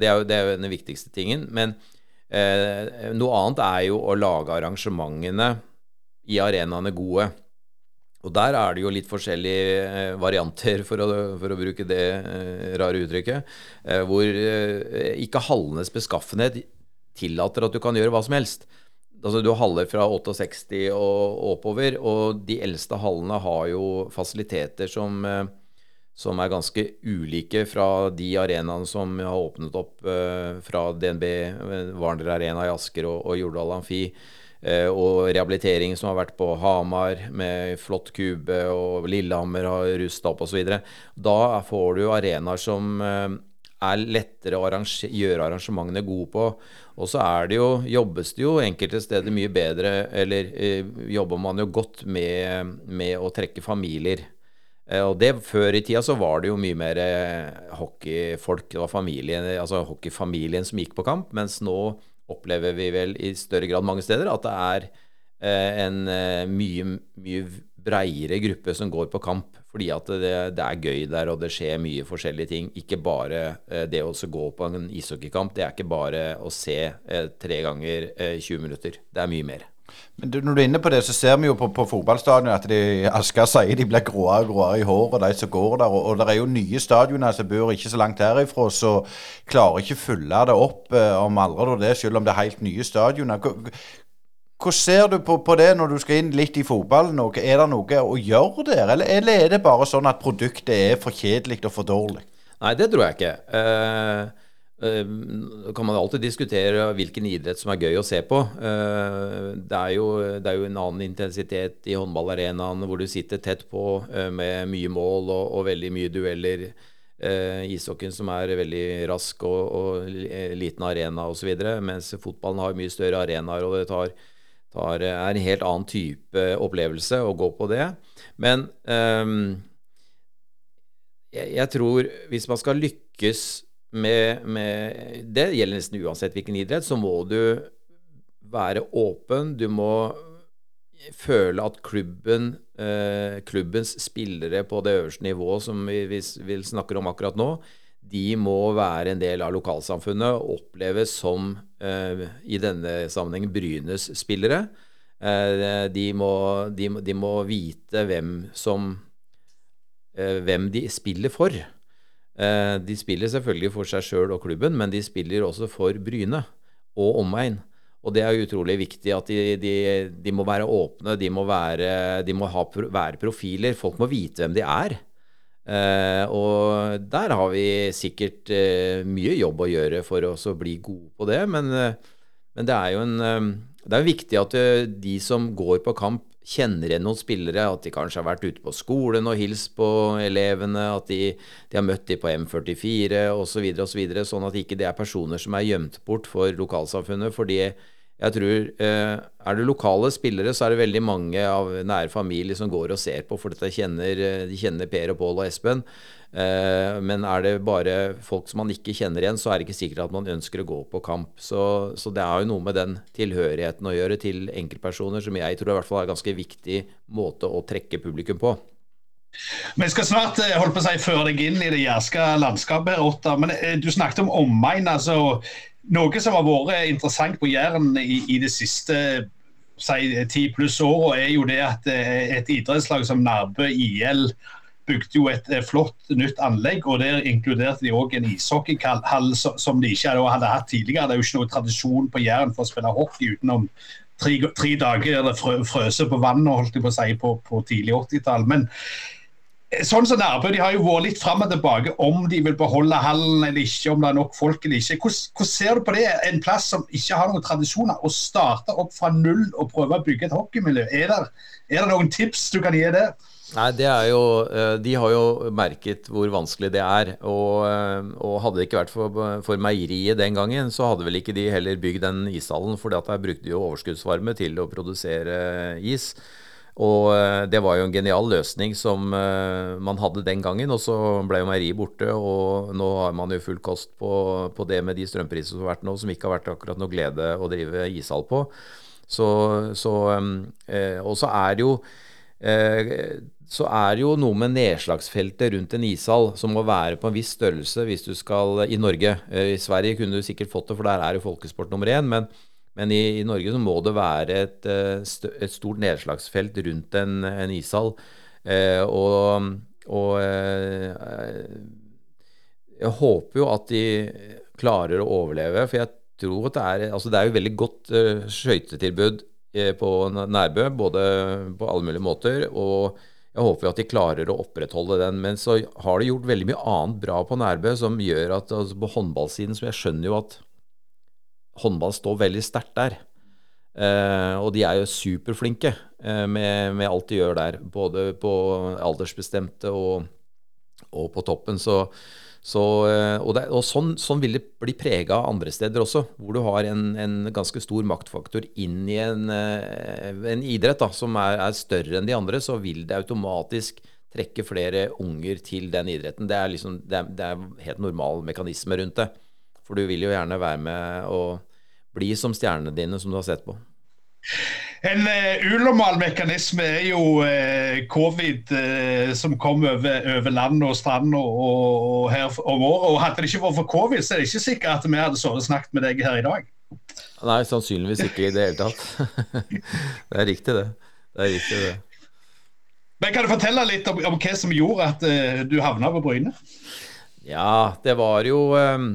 det er jo, det er jo den viktigste tingen. Men eh, noe annet er jo å lage arrangementene i arenaene gode. Og der er det jo litt forskjellige eh, varianter, for å, for å bruke det rare uttrykket, hvor ikke hallenes beskaffenhet tillater at du kan gjøre hva som helst. Altså Du har haller fra 68 og oppover, og de eldste hallene har jo fasiliteter som, eh, som er ganske ulike fra de arenaene som har åpnet opp eh, fra DNB, Warner Arena i Asker og, og Jordal Amfi. Eh, og rehabilitering som har vært på Hamar med flott kube, og Lillehammer har rusta opp osv. Da får du arenaer som er lettere å arrange, gjøre arrangementene gode på. Og så er det jo, jobbes det jo enkelte steder mye bedre, eller eh, jobber man jo godt med, med å trekke familier. Eh, og det Før i tida så var det jo mye mer eh, hockeyfolk, det var familien, altså hockeyfamilien som gikk på kamp, mens nå opplever vi vel i større grad mange steder at det er eh, en eh, mye, mye breiere gruppe som går på kamp. Fordi at det, det, er gøy der, og det skjer mye forskjellige ting. Ikke bare eh, det å gå på en ishockeykamp. Det er ikke bare å se eh, tre ganger eh, 20 minutter. Det er mye mer. Men du, Når du er inne på det, så ser vi jo på, på fotballstadionet at de, Asker sier de blir gråere og gråere i håret, de som går der. Og, og det er jo nye stadioner som bor ikke så langt herifra, så klarer ikke fylle det opp eh, om aldri det, selv om det er helt nye stadioner. Hvordan ser du på, på, det når du skal inn litt i fotballen? Er det noe å gjøre der, eller, eller er det bare sånn at produktet er for kjedelig og for dårlig? Nei, det tror jeg ikke. Uh, uh, kan man alltid diskutere hvilken idrett som er gøy å se på. Uh, det, er jo, det, er jo, en annen intensitet i håndballarenaen hvor du sitter tett på med mye mål og, og veldig mye dueller. Uh, ishockeyen som er veldig rask og, og liten arena osv., mens fotballen har mye større arenaer og det tar tar, er en helt annen type opplevelse å gå på det. Men um, jeg, jeg, tror hvis man skal lykkes med, med, Det gjelder nesten uansett hvilken idrett. Så må du være åpen. Du må føle at klubben, eh, klubbens spillere på det øverste nivået, som vi, vi, vi snakker om akkurat nå, de må være en del av lokalsamfunnet og oppleves som, eh, i denne sammenhengen, Brynes spillere. Eh, de, må, de, de, må, vite hvem som eh, Hvem de spiller for. Eh, de spiller selvfølgelig for seg sjøl og klubben, men de spiller også for Bryne og omegn. Og det er utrolig viktig at de, de, de må være åpne, de må, være, de må ha, være profiler. Folk må vite hvem de er. Uh, og der har vi sikkert uh, mye jobb å gjøre for oss å bli gode på det. Men, uh, men det er jo en, det er viktig at de som går på kamp, kjenner igjen noen spillere. At de kanskje har vært ute på skolen og hilst på elevene. At de, de har møtt dem på M44 osv. Så, videre, sånn at ikke det er personer som er gjemt bort for lokalsamfunnet. fordi jeg tror eh, Er det lokale spillere, så er det veldig mange av nære familie som går og ser på, for dette kjenner, eh, de kjenner Per og Pål og Espen. Eh, men er det bare folk som man ikke kjenner igjen, så er det ikke sikkert at man ønsker å gå på kamp. Så, så det er jo noe med den tilhørigheten å gjøre til enkeltpersoner som jeg tror i hvert fall er en ganske viktig måte å trekke publikum på. Vi skal snart holde på å si, føre deg inn i det jærske landskapet. Otta. Men du snakket om omegn. altså Noe som har vært interessant på Jæren i, i det siste si, ti pluss åra, er jo det at eh, et idrettslag som Nærbø IL bygde jo et flott nytt anlegg, og Der inkluderte de òg en ishockeykall som de ikke hadde hatt tidligere. Det er jo ikke noe tradisjon på Jæren for å spille hockey utenom tre, tre dager der det frøs på vannet holdt jeg på å si, på, på tidlig 80-tall. Men Sånn som Nærbø de har jo vært litt fram og tilbake om de vil beholde hallen eller ikke, om det er nok folk eller ikke. Hvordan, hvordan ser du på det, en plass som ikke har noen tradisjoner, å starte opp fra null og prøve å bygge et hockeymiljø? Er det, er det noen tips du kan gi der? Nei, det er jo, eh, De har jo merket hvor vanskelig det er. Og, eh, og hadde det ikke vært for, for, meieriet den gangen, så hadde vel ikke de heller bygd den ishallen. For der brukte de jo overskuddsvarme til å produsere is. Og eh, det var jo en genial løsning som eh, man hadde den gangen. Og så ble jo meieriet borte, og nå har man jo full kost på, på, det med de strømpriser som har vært nå, som ikke har vært akkurat noe glede å drive ishall på. Så, så eh, Og så er det jo så er det jo noe med nedslagsfeltet rundt en ishall som må være på en viss størrelse hvis du skal i Norge. I Sverige kunne du sikkert fått det, for der er jo folkesport nummer én. men men i, i, Norge så må det være et, eh, et stort nedslagsfelt rundt en, en ishall. Eh, og, og eh, jeg håper jo at de klarer å overleve. For jeg tror at det er Altså det er jo veldig godt eh, skøytetilbud eh, på Nærbø, både på alle mulige måter. og jeg håper at de klarer å opprettholde den. Men så har de gjort veldig mye annet bra på Nærbø som gjør at altså på håndballsiden, som jeg skjønner jo at håndball står veldig sterkt der. Eh, og de er jo superflinke eh, med, med, alt de gjør der. Både på aldersbestemte og, og på toppen. Så, så, eh, og, det, og sånn, sånn, vil det bli prega andre steder også, hvor du har en, en ganske stor maktfaktor inn i en, eh, en idrett da, som er, er, større enn de andre, så vil det automatisk trekke flere unger til den idretten. Det er, liksom, det er, det er helt normal mekanisme rundt det. For du vil jo gjerne være med og bli som stjernene dine, som du har sett på. En uh, unormal mekanisme er jo uh, covid uh, som kom over, over land og strand og, og, her om året. Og Hadde det ikke vært for covid, så er det ikke sikkert at vi hadde og snakket med deg her i dag. Nei, sannsynligvis ikke i det hele tatt. det er riktig, det. Det er riktig, det. Men Kan du fortelle litt om, om hva som gjorde at du havna på Bryne? Ja, det var jo um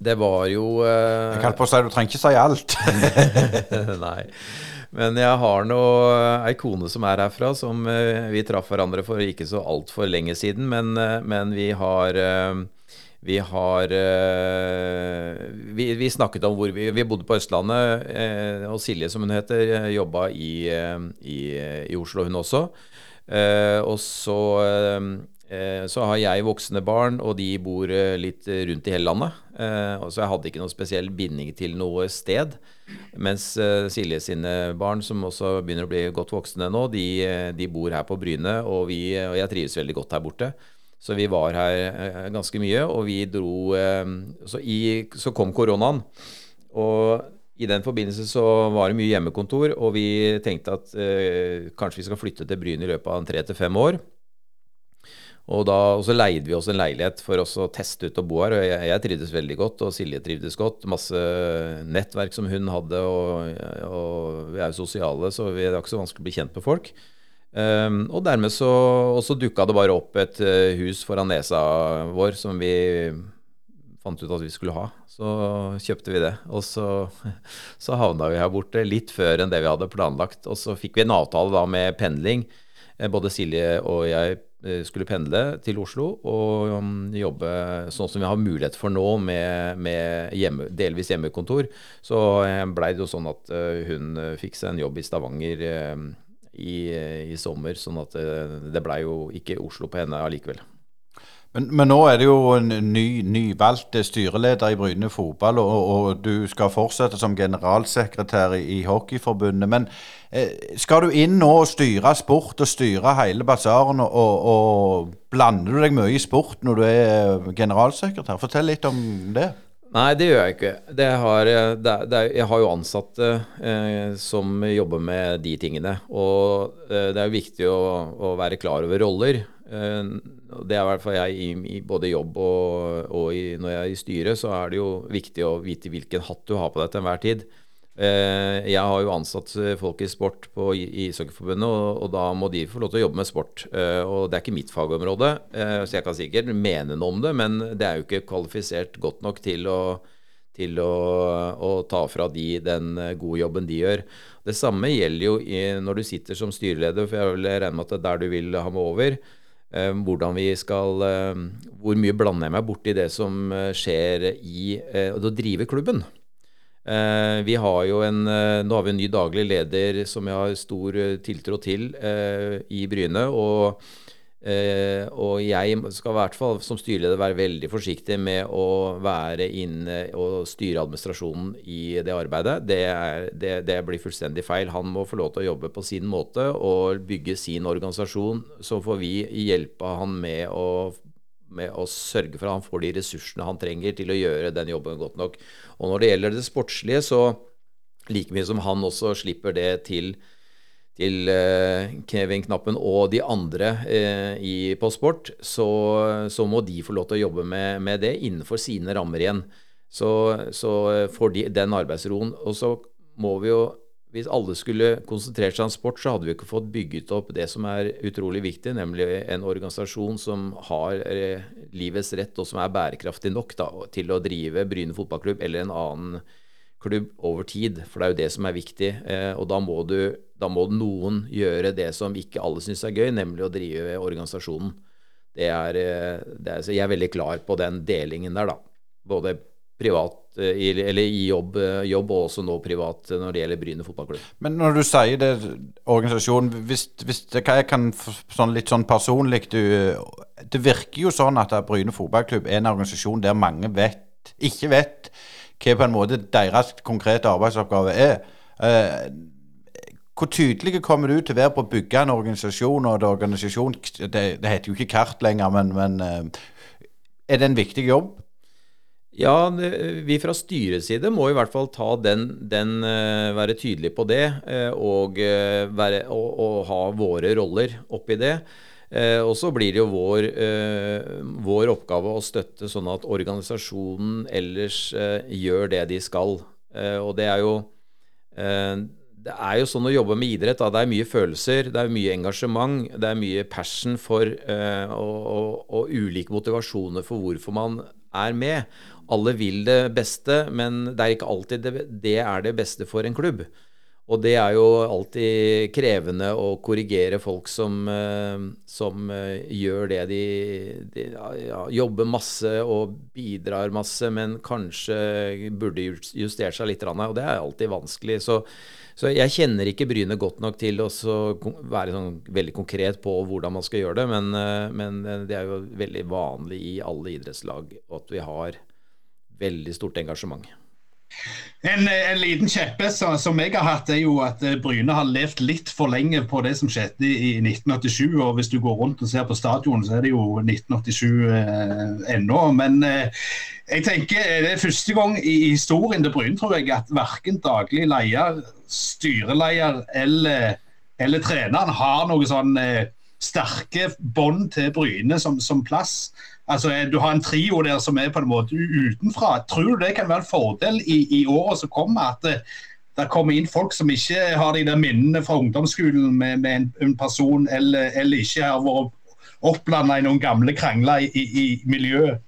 det var jo uh, Jeg holdt på å si du trenger ikke si alt. Nei. Men jeg har nå ei kone som er herfra, som uh, vi traff hverandre for ikke så altfor lenge siden. Men, uh, men vi har vi har vi, vi, snakket om hvor vi, vi bodde på Østlandet, og Silje, som hun heter, jobba i, i, i Oslo, hun også. og så Eh, så har jeg voksne barn, og de bor eh, litt rundt i hele landet. Eh, så jeg hadde ikke noen spesiell binding til noe sted. Mens Silje sine barn, som også begynner å bli godt voksne nå, de, de bor her på Bryne, og, vi, og, jeg trives veldig godt her borte. Så vi var her ganske mye, og vi dro Så, i, så kom koronaen. Og i den forbindelse så var det mye hjemmekontor, og vi tenkte at eh, kanskje vi skal flytte til Bryne i løpet av tre til fem år. Og, da, og så leide vi oss en leilighet for oss å teste ut å bo her. Og jeg, jeg trivdes veldig godt, og Silje trivdes godt. Masse nettverk som hun hadde, og, og vi er jo sosiale, så det er ikke så vanskelig å bli kjent med folk. Um, og dermed så, og så dukka det bare opp et uh, hus foran nesa vår som vi fant ut at vi skulle ha. Så kjøpte vi det. Og så, så havna vi her borte litt før enn det vi hadde planlagt. Og så fikk vi en avtale da med pendling. Eh, både Silje og jeg Eh, skulle pendle til Oslo og um, jobbe sånn som vi har mulighet for nå, med, med hjemme, delvis hjemmekontor, så eh, blei det jo sånn at uh, hun fikk seg en jobb i Stavanger i, i, sommer. Sånn at det blei jo ikke Oslo på henne allikevel. Men, men, nå er det jo en ny, nyvalgt styreleder i Bryne fotball, og, og, du skal fortsette som generalsekretær i, Hockeyforbundet. Men eh, skal du inn nå og styre sport og styre hele basaren, og, og, blander du deg mye i sport når du er generalsekretær? Fortell litt om det. Nei, det gjør jeg ikke. Har, det, det, jeg har jo ansatte eh, som jobber med de tingene. Og eh, det er jo viktig å, å være klar over roller. Eh, det er i hvert fall jeg i, i både jobb og, og i, når jeg er i styret, så er det jo viktig å vite hvilken hatt du har på deg til enhver tid. Eh, jeg har jo ansatt folk i sport på Ishockeyforbundet, og, og, da må de få lov til å jobbe med sport. Eh, og det er ikke mitt fagområde, eh, så jeg kan sikkert mene noe om det, men det er jo ikke kvalifisert godt nok til å, til å, å ta fra de den gode jobben de gjør. Det samme gjelder jo når du sitter som styreleder, for jeg vil regne med at det er der du vil ha meg over. Hvordan vi skal Hvor mye blander jeg meg borti det som skjer i å drive klubben? Eh, vi har jo en, eh, nå har vi en ny daglig leder som jeg har stor eh, tiltro til i Bryne. og og jeg skal i hvert fall som styreleder være veldig forsiktig med å være inne og styre administrasjonen i det arbeidet. Det, er, det, det, blir fullstendig feil. Han må få lov til å jobbe på sin måte og bygge sin organisasjon. Så får vi hjelpe han med å med å sørge for at han får de ressursene han trenger til å gjøre den jobben godt nok. Og når det gjelder det sportslige, så like mye som han også slipper det til, til uh, Kevin Knappen og de andre uh, i, på sport, så, så, må de få lov til å jobbe med, med det innenfor sine rammer igjen. Så, så får de den arbeidsroen. Og så må vi jo hvis alle skulle konsentrert seg om sport, så hadde vi ikke fått bygget opp det som er utrolig viktig, nemlig en organisasjon som har eh, livets rett, og som er bærekraftig nok da, til å drive Bryne fotballklubb eller en annen klubb over tid. For det er jo det som er viktig. Eh, og da må, du, da må noen gjøre det som ikke alle syns er gøy, nemlig å drive organisasjonen. Det er, eh, det er, så jeg er veldig klar på den delingen der, da. Både privat Eh, eller i jobb, jobb, og også nå privat når det gjelder Bryne fotballklubb. Men når du sier det, organisasjon Hvis, hvis det, hva jeg kan sånn litt sånn personlig du, Det virker jo sånn at Bryne fotballklubb er en organisasjon der mange vet, ikke vet hva på en måte deres konkrete arbeidsoppgave er. Eh, hvor tydelige kommer du til å være på å bygge en organisasjon? og Det, organisasjon, det, det heter jo ikke kart lenger, men, men er det en viktig jobb? Ja, vi fra styrets side må i hvert fall ta den, den uh, være tydelige på det, og, være, og, og, ha våre roller oppi det. Og så blir det jo vår, vår, oppgave å støtte sånn at organisasjonen ellers gjør det de skal. og det er jo det er jo sånn å jobbe med idrett. Da. Det er mye følelser, det er mye engasjement, det er mye passion for, og, og, og ulike motivasjoner for hvorfor man er med alle vil det beste, men det er ikke alltid det, det, er det beste for en klubb. Og det er jo alltid krevende å korrigere folk som, eh, som eh, gjør det de, de ja, jobber masse og bidrar masse, men kanskje burde justert seg litt. Og det er alltid vanskelig. Så, så jeg kjenner ikke Bryne godt nok til å være sånn veldig konkret på hvordan man skal gjøre det, men, eh, men det er jo veldig vanlig i alle idrettslag at vi har veldig stort engasjement. En, en liten kjeppe som jeg har hatt, er jo at eh, Bryne har levd litt for lenge på det som skjedde i 1987. og Hvis du går rundt og ser på stadion, så er det jo 1987 eh, ennå. Men eh, jeg tenker det er første gang i historien til Bryne tror jeg, at verken daglig leder, styreleder eller, eller treneren har noe sånn eh, sterke bånd til Bryne som, som plass. Altså, Du har en trio der som er på en måte utenfra. Tror du det kan være en fordel i, i året som kommer? At det, det, kommer inn folk som ikke har de der minnene fra ungdomsskolen med, med en, en, person, eller, eller ikke har vært opplanda i noen gamle krangler i, i, miljøet?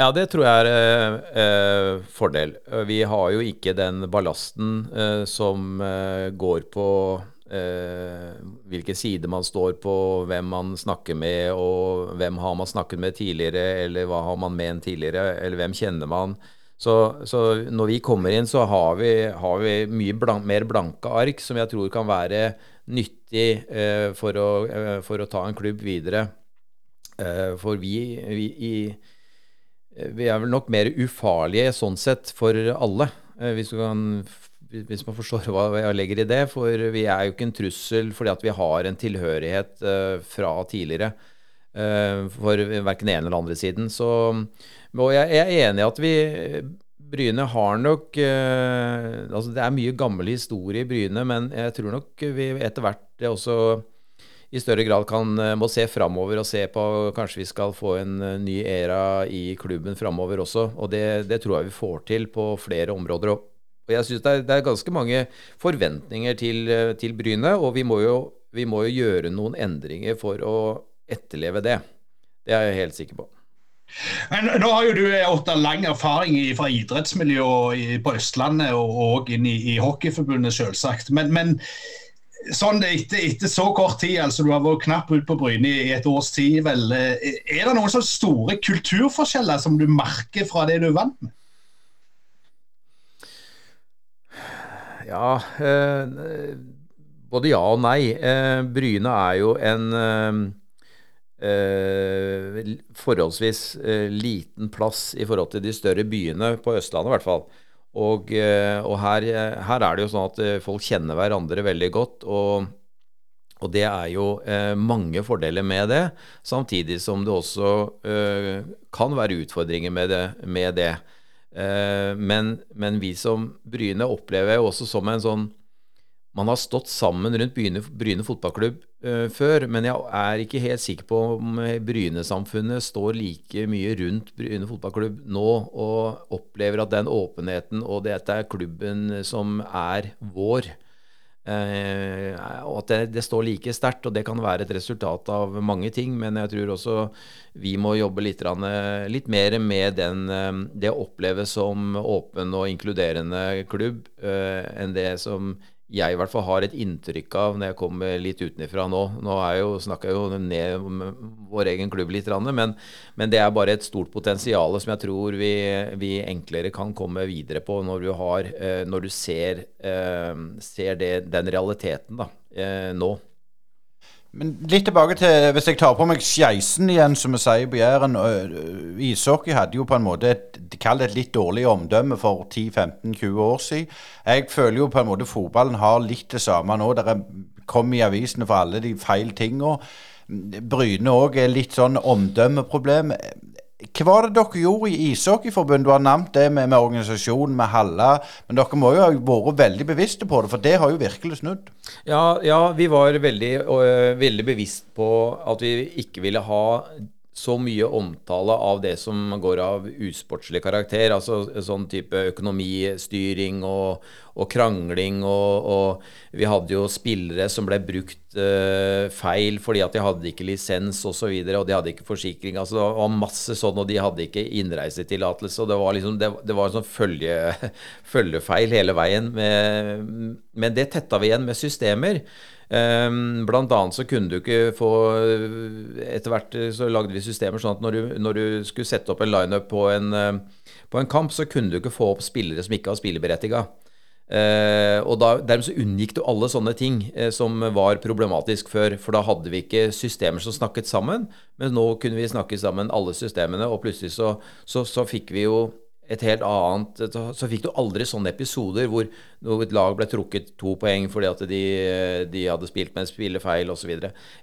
Ja, det tror jeg er eh, eh, fordel. Vi har jo ikke den ballasten eh, som eh, går på eh, hvilken side man står på, hvem man snakker med, og hvem har man snakket med tidligere, eller hva har man ment tidligere, eller hvem kjenner man. Så, så når vi kommer inn, så har vi, har vi mye blank, mer blanke ark, som jeg tror kan være nyttig eh, for, å, eh, for, å, ta en klubb videre. Eh, for vi, vi, i, vi, er vel nok mer ufarlige sånn sett for alle, eh, hvis du kan hvis man forstår hva jeg legger i det. For vi er jo ikke en trussel fordi at vi har en tilhørighet uh, fra tidligere. for verken den ene eller andre siden. Så, og jeg er enig i at vi Bryne har nok altså Det er mye gammel historie i Bryne, men jeg tror nok vi etter hvert også i større grad kan, må se framover og se på Kanskje vi skal få en ny æra i klubben framover også. Og det, det, tror jeg vi får til på flere områder. Og og jeg syns det, det, er ganske mange forventninger til, eh, til Bryne, og vi må, jo, vi må, jo, gjøre noen endringer for å etterleve det. Det er jeg helt sikker på. Men nå har jo du Otta, lang erfaring fra idrettsmiljøet på Østlandet og, og inn i, i Hockeyforbundet, selvsagt. Men, men sånn etter, etter, så kort tid, altså du har vært knapt ute på Bryne i et års tid, vel, eh, er det noen sånne store kulturforskjeller som du merker fra det du er vant med? Ja, eh, både ja og nei. Eh, Bryne er jo en eh, forholdsvis liten plass i forhold til de større byene på Østlandet, i hvert fall. Og, og her, her, er det jo sånn at folk kjenner hverandre veldig godt. og, og det er jo eh, mange fordeler med det, samtidig som det også eh, kan være utfordringer med det. Med det. Eh, men, men, vi som Bryne opplever jo også som en sånn Man har stått sammen rundt Bryne, Bryne fotballklubb uh, før, men jeg er ikke helt sikker på om Bryne-samfunnet står like mye rundt Bryne fotballklubb nå og opplever at den åpenheten og dette er klubben som er vår. Eh, og at det, det, står like sterkt. Og det kan være et resultat av mange ting, men jeg tror også vi må jobbe litt, litt mer med den, eh, det å oppleve som åpen og inkluderende klubb eh, enn det som jeg i hvert fall har et inntrykk av når jeg kommer litt utenfra nå. Nå jeg jo, snakker jeg jo ned om vår egen klubb litt, men, men, det er bare et stort potensial som jeg tror vi, vi enklere kan komme videre på når du, har, eh, når du ser, eh, ser det, den realiteten da, eh, nå. Men litt tilbake til Hvis jeg tar på meg skeisen igjen, som vi sier på Jæren. Ishockey hadde jo på en måte et, et litt dårlig omdømme for 10-15-20 år siden. Jeg føler jo på en måte fotballen har litt det samme nå. Det kommer i avisene for alle de feil tinga. Bryne òg er litt sånn omdømmeproblem. Hva var det dere gjorde i Ishockeyforbundet? Du har nevnt det med, med organisasjonen, med Halla. Men dere må jo ha vært veldig bevisste på det, for det har jo virkelig snudd? Ja, ja vi var veldig, øh, veldig bevisst på at vi ikke ville ha så mye omtale av det som går av usportslig karakter. Altså sånn type økonomistyring og, og krangling. Og, og, vi hadde jo spillere som ble brukt uh, feil fordi at de hadde ikke lisens osv. Og, så videre, og de hadde ikke forsikring. Altså det var masse sånn, og de hadde ikke innreisetillatelse. Og det var liksom, det, det var sånn følge, følgefeil hele veien. Med, men det tetta vi igjen med systemer. Um, blant annet så kunne du ikke få Etter hvert så lagde vi systemer sånn at når du, når du skulle sette opp en lineup på, på en kamp, så kunne du ikke få opp spillere som ikke var spilleberettiga. Uh, og da, Dermed så unngikk du alle sånne ting uh, som var problematisk før. For da hadde vi ikke systemer som snakket sammen, men nå kunne vi snakke sammen alle systemene, og plutselig så, så, så fikk vi jo et helt annet Så fikk du aldri sånne episoder hvor, et lag ble trukket to poeng fordi at de, de hadde spilt med en spillefeil osv.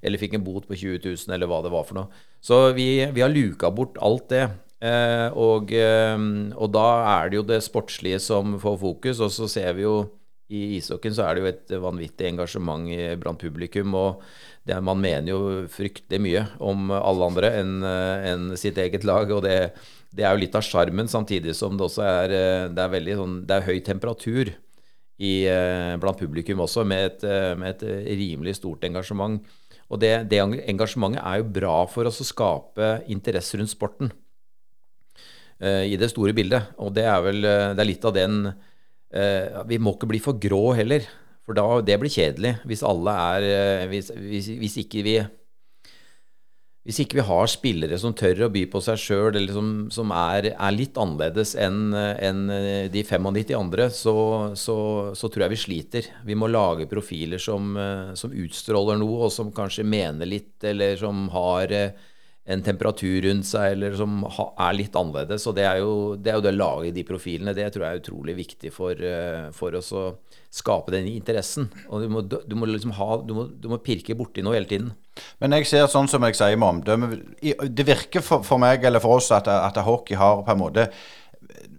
Eller fikk en bot på 20 000, eller hva det var for noe. Så vi, vi har luka bort alt det. Eh, og, eh, og, da er det jo det sportslige som får fokus. Og så ser vi jo i ishockeyen så er det jo et vanvittig engasjement blant publikum. og det, Man mener jo fryktelig mye om alle andre enn en sitt eget lag. og det det er jo litt av sjarmen, samtidig som det også er, eh, det er, veldig, sånn, det er høy temperatur i, eh, blant publikum også, med et, eh, med et, rimelig stort engasjement. Og det, det, engasjementet er jo bra for oss å skape interesse rundt sporten uh, i det store bildet. Og det er vel det er litt av den uh, Vi må ikke bli for grå heller, for da, det blir kjedelig hvis alle er hvis, hvis, hvis ikke vi hvis ikke vi har spillere som tør å by på seg sjøl, eller som, som er, er, litt annerledes enn en de 95 andre, så, så, så, tror jeg vi sliter. Vi må lage profiler som, som, utstråler noe, og som kanskje mener litt, eller som har en temperatur rundt seg, eller som er litt annerledes. Og det er jo det, er jo det å lage de profilene. Det tror jeg er utrolig viktig for, for oss å skape den interessen. Og du må, du må liksom ha, du må, du må pirke borti noe hele tiden. Men jeg ser sånn som jeg sier med omdømme Det virker for, for meg eller for oss at, at hockey har på en måte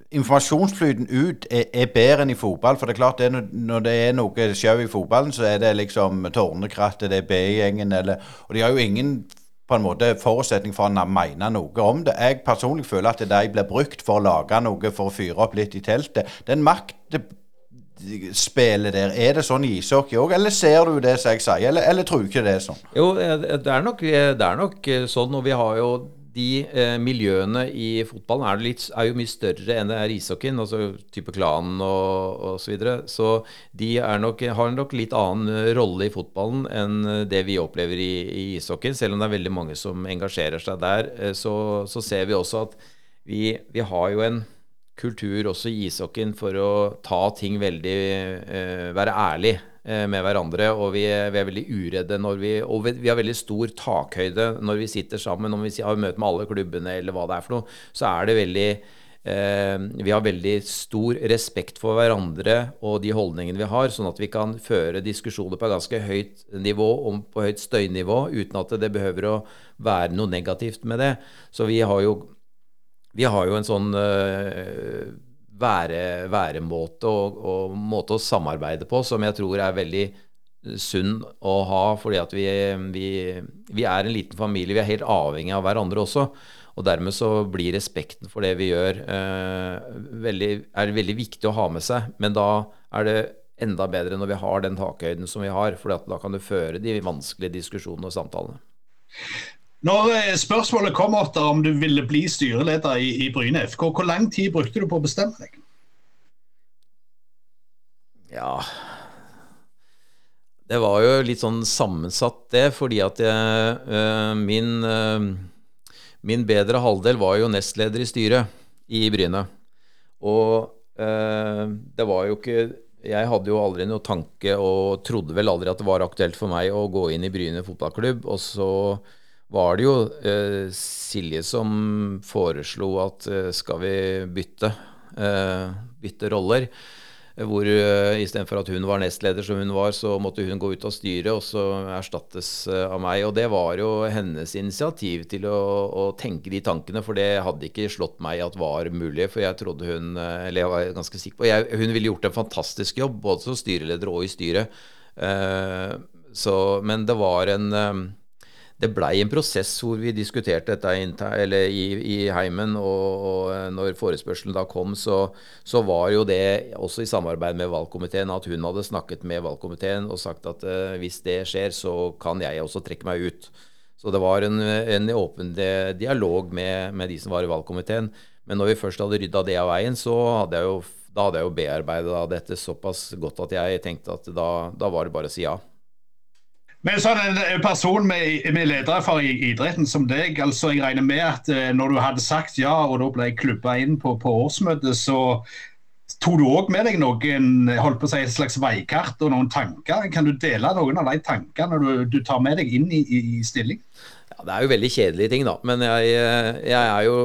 informasjonsflyten ut er, er, bedre enn i fotball. For det er klart det når det er noe sjau i fotballen, så er det liksom Tårnekrattet, det er B-gjengen eller Og de har jo ingen på en måte forutsetning for å mene noe om det. Jeg personlig føler at de blir brukt for å lage noe for å fyre opp litt i teltet. Den maktspillet der, er det sånn i ishockey òg, eller ser du det som jeg sier, eller, eller tror du ikke det er sånn? Jo, det er nok, det er nok sånn, og vi har jo de eh, miljøene i fotballen er, litt, er, jo mye større enn det er i ishockeyen, altså type klanen og osv. Så, videre. så de nok, har nok litt annen rolle i fotballen enn det vi opplever i, i ishockeyen. Selv om det er veldig mange som engasjerer seg der, eh, så, så ser vi også at vi, vi, har jo en kultur også i ishockeyen for å ta ting veldig eh, Være ærlig. Eh, med hverandre. Og vi er, vi er veldig uredde når vi Og vi, vi, har veldig stor takhøyde når vi sitter sammen. Om vi har møte med alle klubbene eller hva det er for noe, så er det veldig eh, Vi har veldig stor respekt for hverandre og de holdningene vi har, sånn at vi kan føre diskusjoner på ganske høyt nivå, om på høyt støynivå, uten at det behøver å være noe negativt med det. Så vi har jo, vi har jo en sånn eh, være, væremåte og, og, måte å samarbeide på som jeg tror er veldig sunn å ha, fordi at vi, vi, vi, er en liten familie. Vi er helt avhengig av hverandre også. Og dermed så blir respekten for det vi gjør, eh, veldig, er veldig viktig å ha med seg. Men da er det enda bedre når vi har den takhøyden som vi har, for da kan du føre de vanskelige diskusjonene og samtalene. Når eh, spørsmålet kom Otter, om du ville bli styreleder i, i Bryne FK, hvor lang tid brukte du på å bestemme deg? Ja Det var jo litt sånn sammensatt, det. Fordi at jeg, øh, min, øh, min bedre halvdel var jo nestleder i styret i Bryne. Og øh, det var jo ikke jeg hadde jo aldri noe tanke og trodde vel aldri at det var aktuelt for meg å gå inn i Bryne fotballklubb. Og så var det jo eh, Silje som foreslo at eh, skal vi bytte, eh, bytte roller. Hvor uh, istedenfor at hun var nestleder som hun var, så måtte hun gå ut av styret og så erstattes uh, av meg. Og det var jo hennes initiativ til å, å, tenke de tankene, for det hadde ikke slått meg at var mulig. For jeg trodde hun uh, Eller jeg var ganske sikker på jeg, Hun ville gjort en fantastisk jobb, både som styreleder og i styret. Uh, så, men det var en det blei en prosess hvor vi diskuterte dette i, i, heimen. Og, og, eh, når forespørselen da kom, så, så, var jo det også i samarbeid med valgkomiteen at hun hadde snakket med valgkomiteen og sagt at uh, hvis det skjer, så kan jeg også trekke meg ut. Så det var en, en åpen dialog med, med, de som var i valgkomiteen. Men når vi først hadde rydda det av veien, så hadde jeg jo, da hadde jeg jo bearbeida dette såpass godt at jeg tenkte at da, da var det bare å si ja. Men sånn en person med, med ledererfaring i idretten som deg, altså jeg regner med at eh, når du hadde sagt ja, og da ble jeg klubba inn på, på årsmøtet, så tok du òg med deg noen holdt på å si, et slags veikart og noen tanker? Kan du dele noen av de tankene du, du tar med deg inn i, i, i stilling? Ja, Det er jo veldig kjedelige ting, da. Men jeg, eh, jeg er jo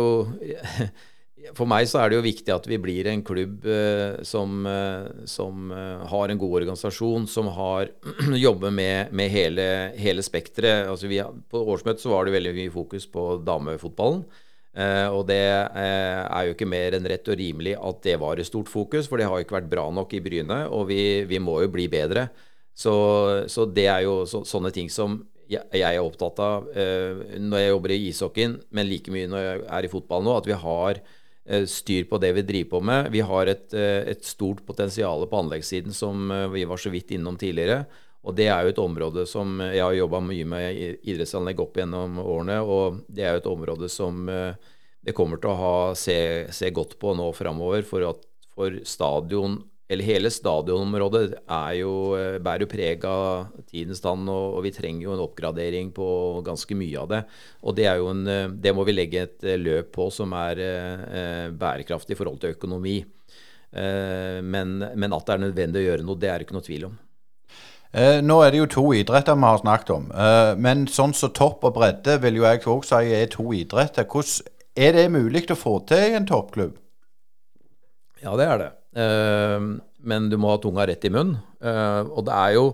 for meg så er det jo viktig at vi blir en klubb eh, som, eh, som eh, har en god organisasjon, som har jobber med, med hele, hele spekteret. Altså på årsmøtet så var det veldig mye fokus på damefotballen. Og det er jo ikke mer enn rett og rimelig at det var et stort fokus, for det har jo ikke vært bra nok i Bryne, og vi, vi må jo bli bedre. Så, så det er jo så, sånne ting som jeg er opptatt av når jeg jobber i ishockeyen, men like mye når jeg er i fotball nå, at vi har styr på det vi driver på med. Vi har et, eh, et stort potensial på anleggssiden som eh, vi var så vidt innom tidligere. Og det er jo et område som jeg har jobba mye med idrettsanlegg opp gjennom årene. Og det er jo et område som det kommer til å ha, se, se godt på nå framover. For, for stadion eller hele stadionområdet eh, bærer jo preg av tidens tann, og, vi trenger jo en oppgradering på ganske mye av det. Og det, en, eh, det må vi legge et eh, løp på som er bærekraftig i forhold til økonomi. Men, men, at det er nødvendig å gjøre noe, det er det ikke noe tvil om. Eh, nå er det jo to idretter vi har snakket om. men sånn som så topp og bredde vil jo jeg òg si er to idretter. Hvordan er det mulig å få til i en toppklubb? Ja, det er det. Uh, men du må ha tunga rett i munnen. Uh, og det er jo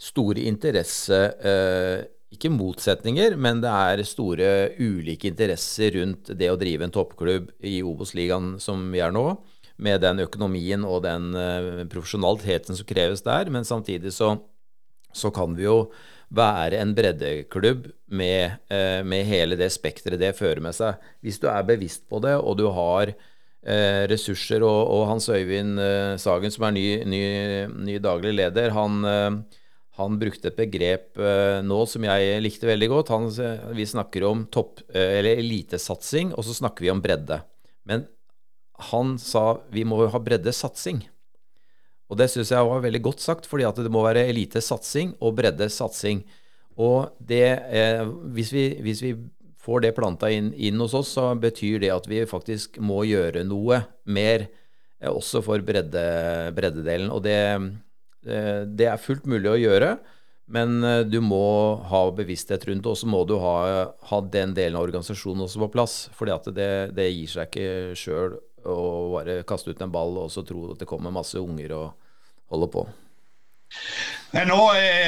store interesse uh, ikke motsetninger, men det er store ulike interesser rundt det å drive en toppklubb i Obos-ligaen som vi er nå, med den økonomien og den uh, profesjonaliteten som kreves der. Men samtidig så, så kan vi jo være en breddeklubb med, uh, med hele det spekteret det fører med seg. Hvis du er bevisst på det, og du har ressurser, og, og, Hans Øyvind Sagen, som er ny, ny, ny daglig leder, han han brukte et begrep nå som jeg likte veldig godt. Han, vi snakker om topp, eller elitesatsing, og så snakker vi om bredde. Men han sa vi må ha breddesatsing. Og det syns jeg var veldig godt sagt, fordi at det må være elitesatsing og breddesatsing. Og det, eh, hvis, vi, hvis, vi, får det planta inn, inn, hos oss, så betyr det at vi faktisk må gjøre noe mer også for bredde, breddedelen. Og det Eh, det er fullt mulig å gjøre, men eh, du må ha bevissthet rundt det. Og så må du ha, ha, den delen av organisasjonen også på plass. For det, det, gir seg ikke sjøl å bare kaste ut en ball og så tro at det kommer masse unger og holder på. Nå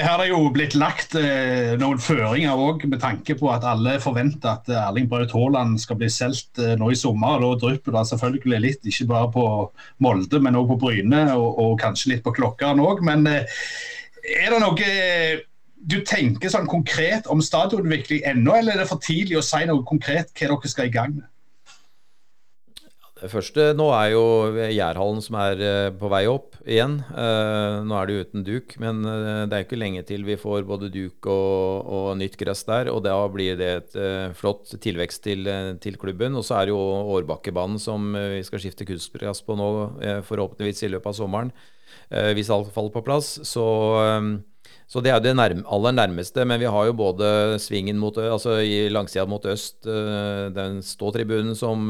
har det jo blitt lagt eh, noen føringer òg, med tanke på at alle forventer at Erling Braut Haaland skal bli solgt eh, nå i sommer. Da drypper det selvfølgelig litt, ikke bare på Molde, men òg på Bryne og, og, kanskje litt på Klokkeren òg. Men eh, er det noe du tenker sånn konkret om stadionutvikling ennå, eller er det for tidlig å si noe konkret hva dere skal i gang med? Første nå er jo Jærhallen som er eh, på vei opp igjen. Eh, nå er det uten duk, men eh, det er ikke lenge til vi får både duk og, og nytt gress der. Og da blir det et flott tilvekst til, til klubben. Og så er det jo Årbakkebanen som vi skal skifte kunstgress på nå, forhåpentligvis i løpet av sommeren. Hvis alt faller på plass. Så så det er det nærme, aller nærmeste. Men vi har jo både svingen mot, altså i langsida mot øst, den ståtribunen som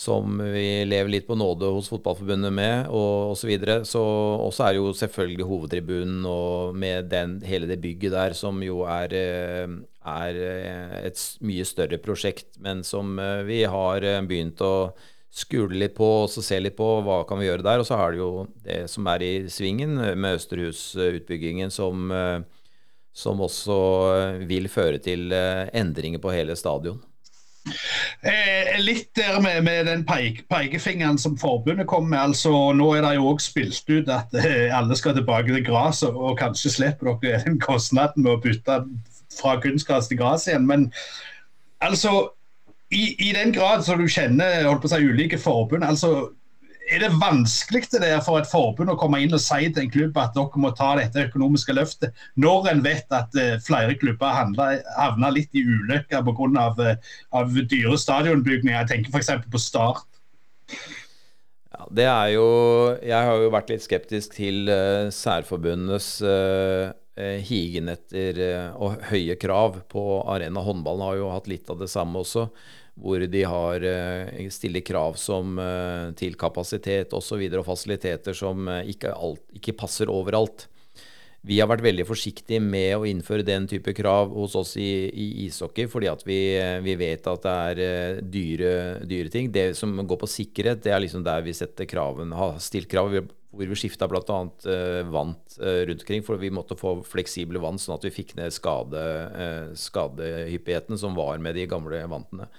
som vi lever litt på nåde hos Fotballforbundet med, og osv. Så, så også er jo selvfølgelig hovedtribunen og med den, hele det bygget der, som jo er, eh, er eh, et mye større prosjekt, men som eh, vi har begynt å skule litt på og se litt på hva kan vi gjøre der. Og så har det jo det som er i svingen med Østerhus-utbyggingen, som, som også vil føre til endringer på hele stadion. Eh, litt der med, med den peik, pekefingeren som forbundet kom med. altså Nå er det jo òg spilt ut at eh, alle skal tilbake til gress, og, og, kanskje slipper dere den kostnaden med å bytte fra kunstgress til gress igjen. Men altså, i, i, den grad som du kjenner holdt på å si, ulike forbund, altså er det vanskelig til det for et forbund å komme inn og si til en klubb at dere må ta dette økonomiske løftet, når en vet at uh, flere klubber havner litt i ulykker pga. Av, uh, av dyre stadionbygninger? Jeg tenker f.eks. på Start. Ja, det er jo Jeg har jo vært litt skeptisk til uh, særforbundenes uh, higen etter og høye krav på arena. Håndballen har jo hatt litt av det samme også hvor de har eh, stiller krav som, eh, til kapasitet osv. Og, så videre, og fasiliteter som eh, ikke, alt, ikke, passer overalt. Vi har vært veldig forsiktige med å innføre den type krav hos oss i, i ishockey, fordi vi, vi, vet at det er dyre, dyre, ting. Det som går på sikkerhet, det er liksom der vi setter kraven, har stilt krav. Hvor vi skifta bl.a. Uh, rundt omkring, for vi måtte få fleksible vann, sånn at vi fikk ned skade, skadehyppigheten som var med de gamle vantene.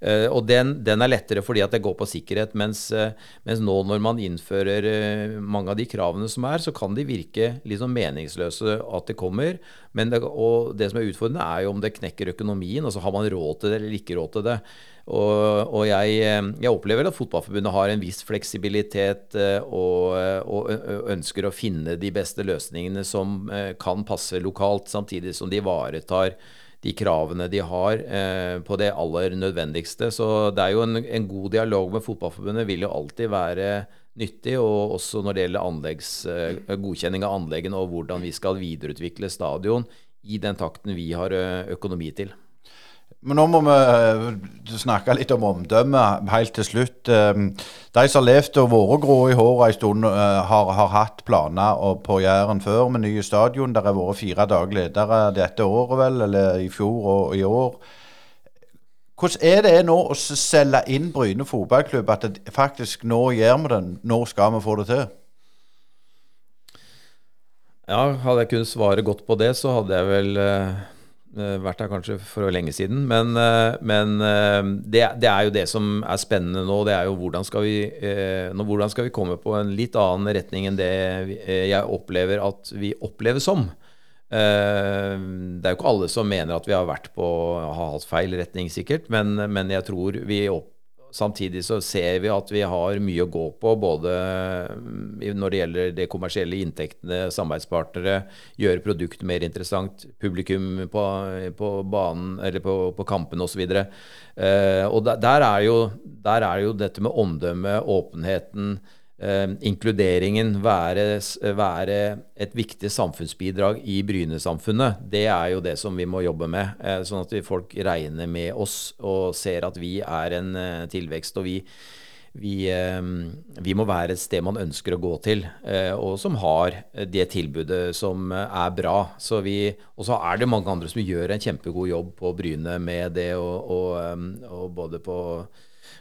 Uh, og den, den, er lettere fordi at det går på sikkerhet. Mens, uh, mens, nå når man innfører uh, mange av de kravene som er, så kan de virke litt sånn meningsløse at det kommer. Det, og det som er utfordrende, er jo om det knekker økonomien. Altså har man råd til det eller ikke råd til det. Og, og jeg, jeg, opplever at Fotballforbundet har en viss fleksibilitet og, og, ønsker å finne de beste løsningene som kan passe lokalt, samtidig som de ivaretar de kravene de har eh, på det aller nødvendigste. Så det er jo en, en, god dialog med Fotballforbundet vil jo alltid være nyttig, og også når det gjelder anleggs, eh, godkjenning av anleggene og hvordan vi skal videreutvikle stadion i den takten vi har eh, økonomi til. Men nå må vi eh, snakke litt om omdømme helt til slutt. Eh, de som har levd og vært grå i håret en stund, eh, har, har, hatt planer på Jæren før med nye stadion. Det har vært fire daglige ledere dette året, vel, eller i fjor og i år. Hvordan er det nå å selge inn Bryne fotballklubb, at det faktisk nå gjør vi det, nå skal vi få det til? Ja, hadde jeg kunnet svare godt på det, så hadde jeg vel vært der kanskje for lenge siden. Men, men det, det, er jo det som er spennende nå. Det er jo hvordan skal, vi, hvordan skal vi komme på en litt annen retning enn det jeg opplever at vi opplever som. Det er jo ikke alle som mener at vi har vært på har hatt feil retning, sikkert. Men, men jeg tror vi opp, Samtidig så ser vi at vi har mye å gå på, både mm, når det gjelder de kommersielle inntektene, samarbeidspartnere, gjøre produktet mer interessant, publikum på, på banen eller på, på kampene osv. Eh, og der, der, er jo, der er jo dette med omdømme, åpenheten, eh, inkluderingen være, være, et viktig samfunnsbidrag i Bryne-samfunnet. Det er jo det som vi må jobbe med. Eh, sånn at folk regner med oss og ser at vi er en eh, tilvekst. og vi vi, eh, vi, må være et sted man ønsker å gå til, eh, og som har det tilbudet som er bra. Så vi, og så er det mange andre som gjør en kjempegod jobb på Bryne med det, og, og, eh, og både på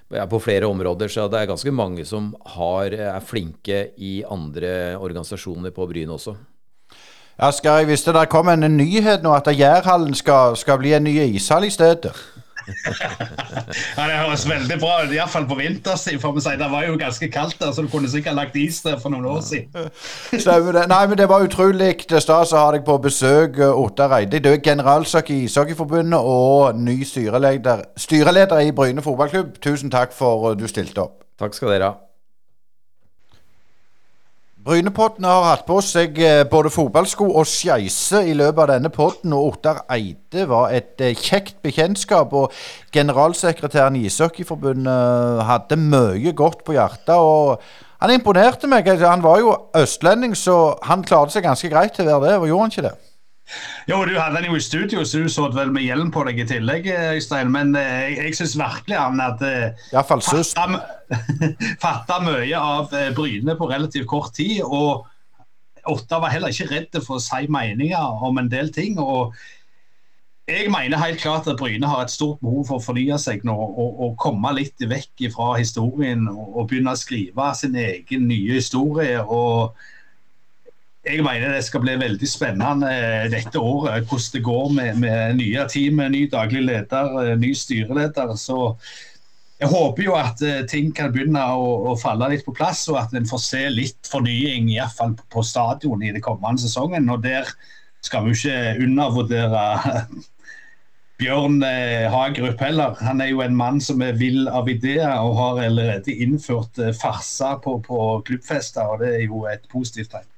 på flere områder. Så det er ganske mange som har, er flinke i andre organisasjoner på Bryn også. Ja, hvis det kom en nyhet nå, at Jærhallen skal, skal bli en ny ishall i stedet. Ja, Det høres veldig bra ut, iallfall på vinterstid. for si. Det var jo ganske kaldt der, så du kunne sikkert lagt is der for noen år siden. Nei, men Det var utrolig stas å ha deg på besøk, Ottar Eide. Du er generalsøk i Ishockeyforbundet og ny styreleder, styreleder i Bryne fotballklubb. Tusen takk for du stilte opp. Takk skal dere ha. Brynepotten har hatt på seg eh, både fotballsko og skeise i løpet av denne potten, og Ottar Eide var et eh, kjekt bekjentskap. Og generalsekretæren i Ishockeyforbundet hadde mye godt på hjertet. og Han imponerte meg. Han var jo østlending, så han klarte seg ganske greit til å være det. Og Gjorde han ikke det? Jo, du hadde den jo i studio, så du så det vel med hjelm på deg i tillegg, Øystein. Men eh, jeg, jeg syns virkelig han hadde fatta, fatta mye av eh, Bryne på relativt kort tid. Og Otta var heller ikke redd for å si meninger om en del ting. og jeg mener helt klart at Bryne har et stort behov for å fornye seg nå og, og komme litt vekk fra historien og, og begynne å skrive sin egen nye historie. og jeg mener det skal bli veldig spennende eh, dette året hvordan det går med, med nye team, ny daglig leder, eh, ny styreleder. Så jeg håper jo at ting kan begynne å, å, falle litt på plass, og at en får se litt fornying i fall på stadion i det kommende sesongen. Og der skal vi jo ikke undervurdere Bjørn Hagerup heller. Han er jo en mann som er vill av ideer og har allerede innført farser på, på klubbfester, og det er jo et positivt tegn.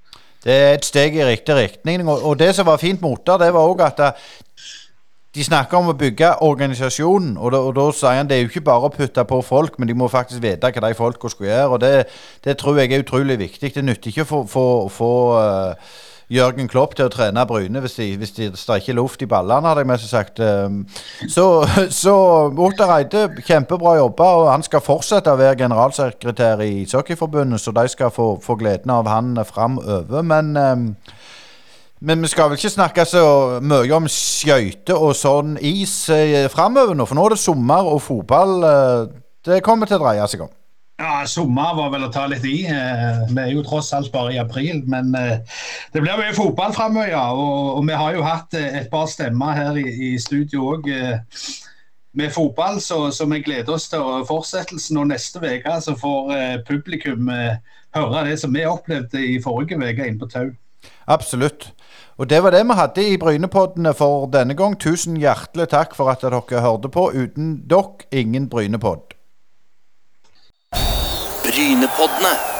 Det er et steg i riktig retning. Og, det som var fint med Otta, det var òg at eh, de snakker om å bygge organisasjonen, og da, og da, sier han det er jo ikke bare å putte på folk, men de må faktisk vite hva de folka skal gjøre. og det, det, tror jeg er utrolig viktig. Det nytter ikke å få uh, Jørgen Klopp til å trene Bryne hvis, de, hvis de, ikke er luft i ballene, hadde jeg mest sagt. Ehm, så, så Otter Eide, kjempebra jobba, og han skal fortsette å være generalsekretær i Ishockeyforbundet, så de skal få, få gleden av han framover. Men ehm, men vi skal vel ikke snakke så mye om skøyter og sånn is eh, framover nå, for nå er det sommer og fotball eh, det kommer til å dreie seg om. Ja, Sommer var vel å ta litt i. Eh, vi er jo tross alt bare i april. Men eh, det blir mye fotball framover, ja. Og, og, vi har jo hatt eh, et par stemmer her i, i studio òg med fotball, så, så, vi gleder oss til fortsettelsen. Og neste uke så får publikum høre det som vi opplevde i forrige uke inne på Tau. Absolutt. Og det var det vi hadde i Brynepoddene for denne gang. Tusen hjertelig takk for at dere hørte på. Uten dere, ingen Brynepodd. Brynepoddene.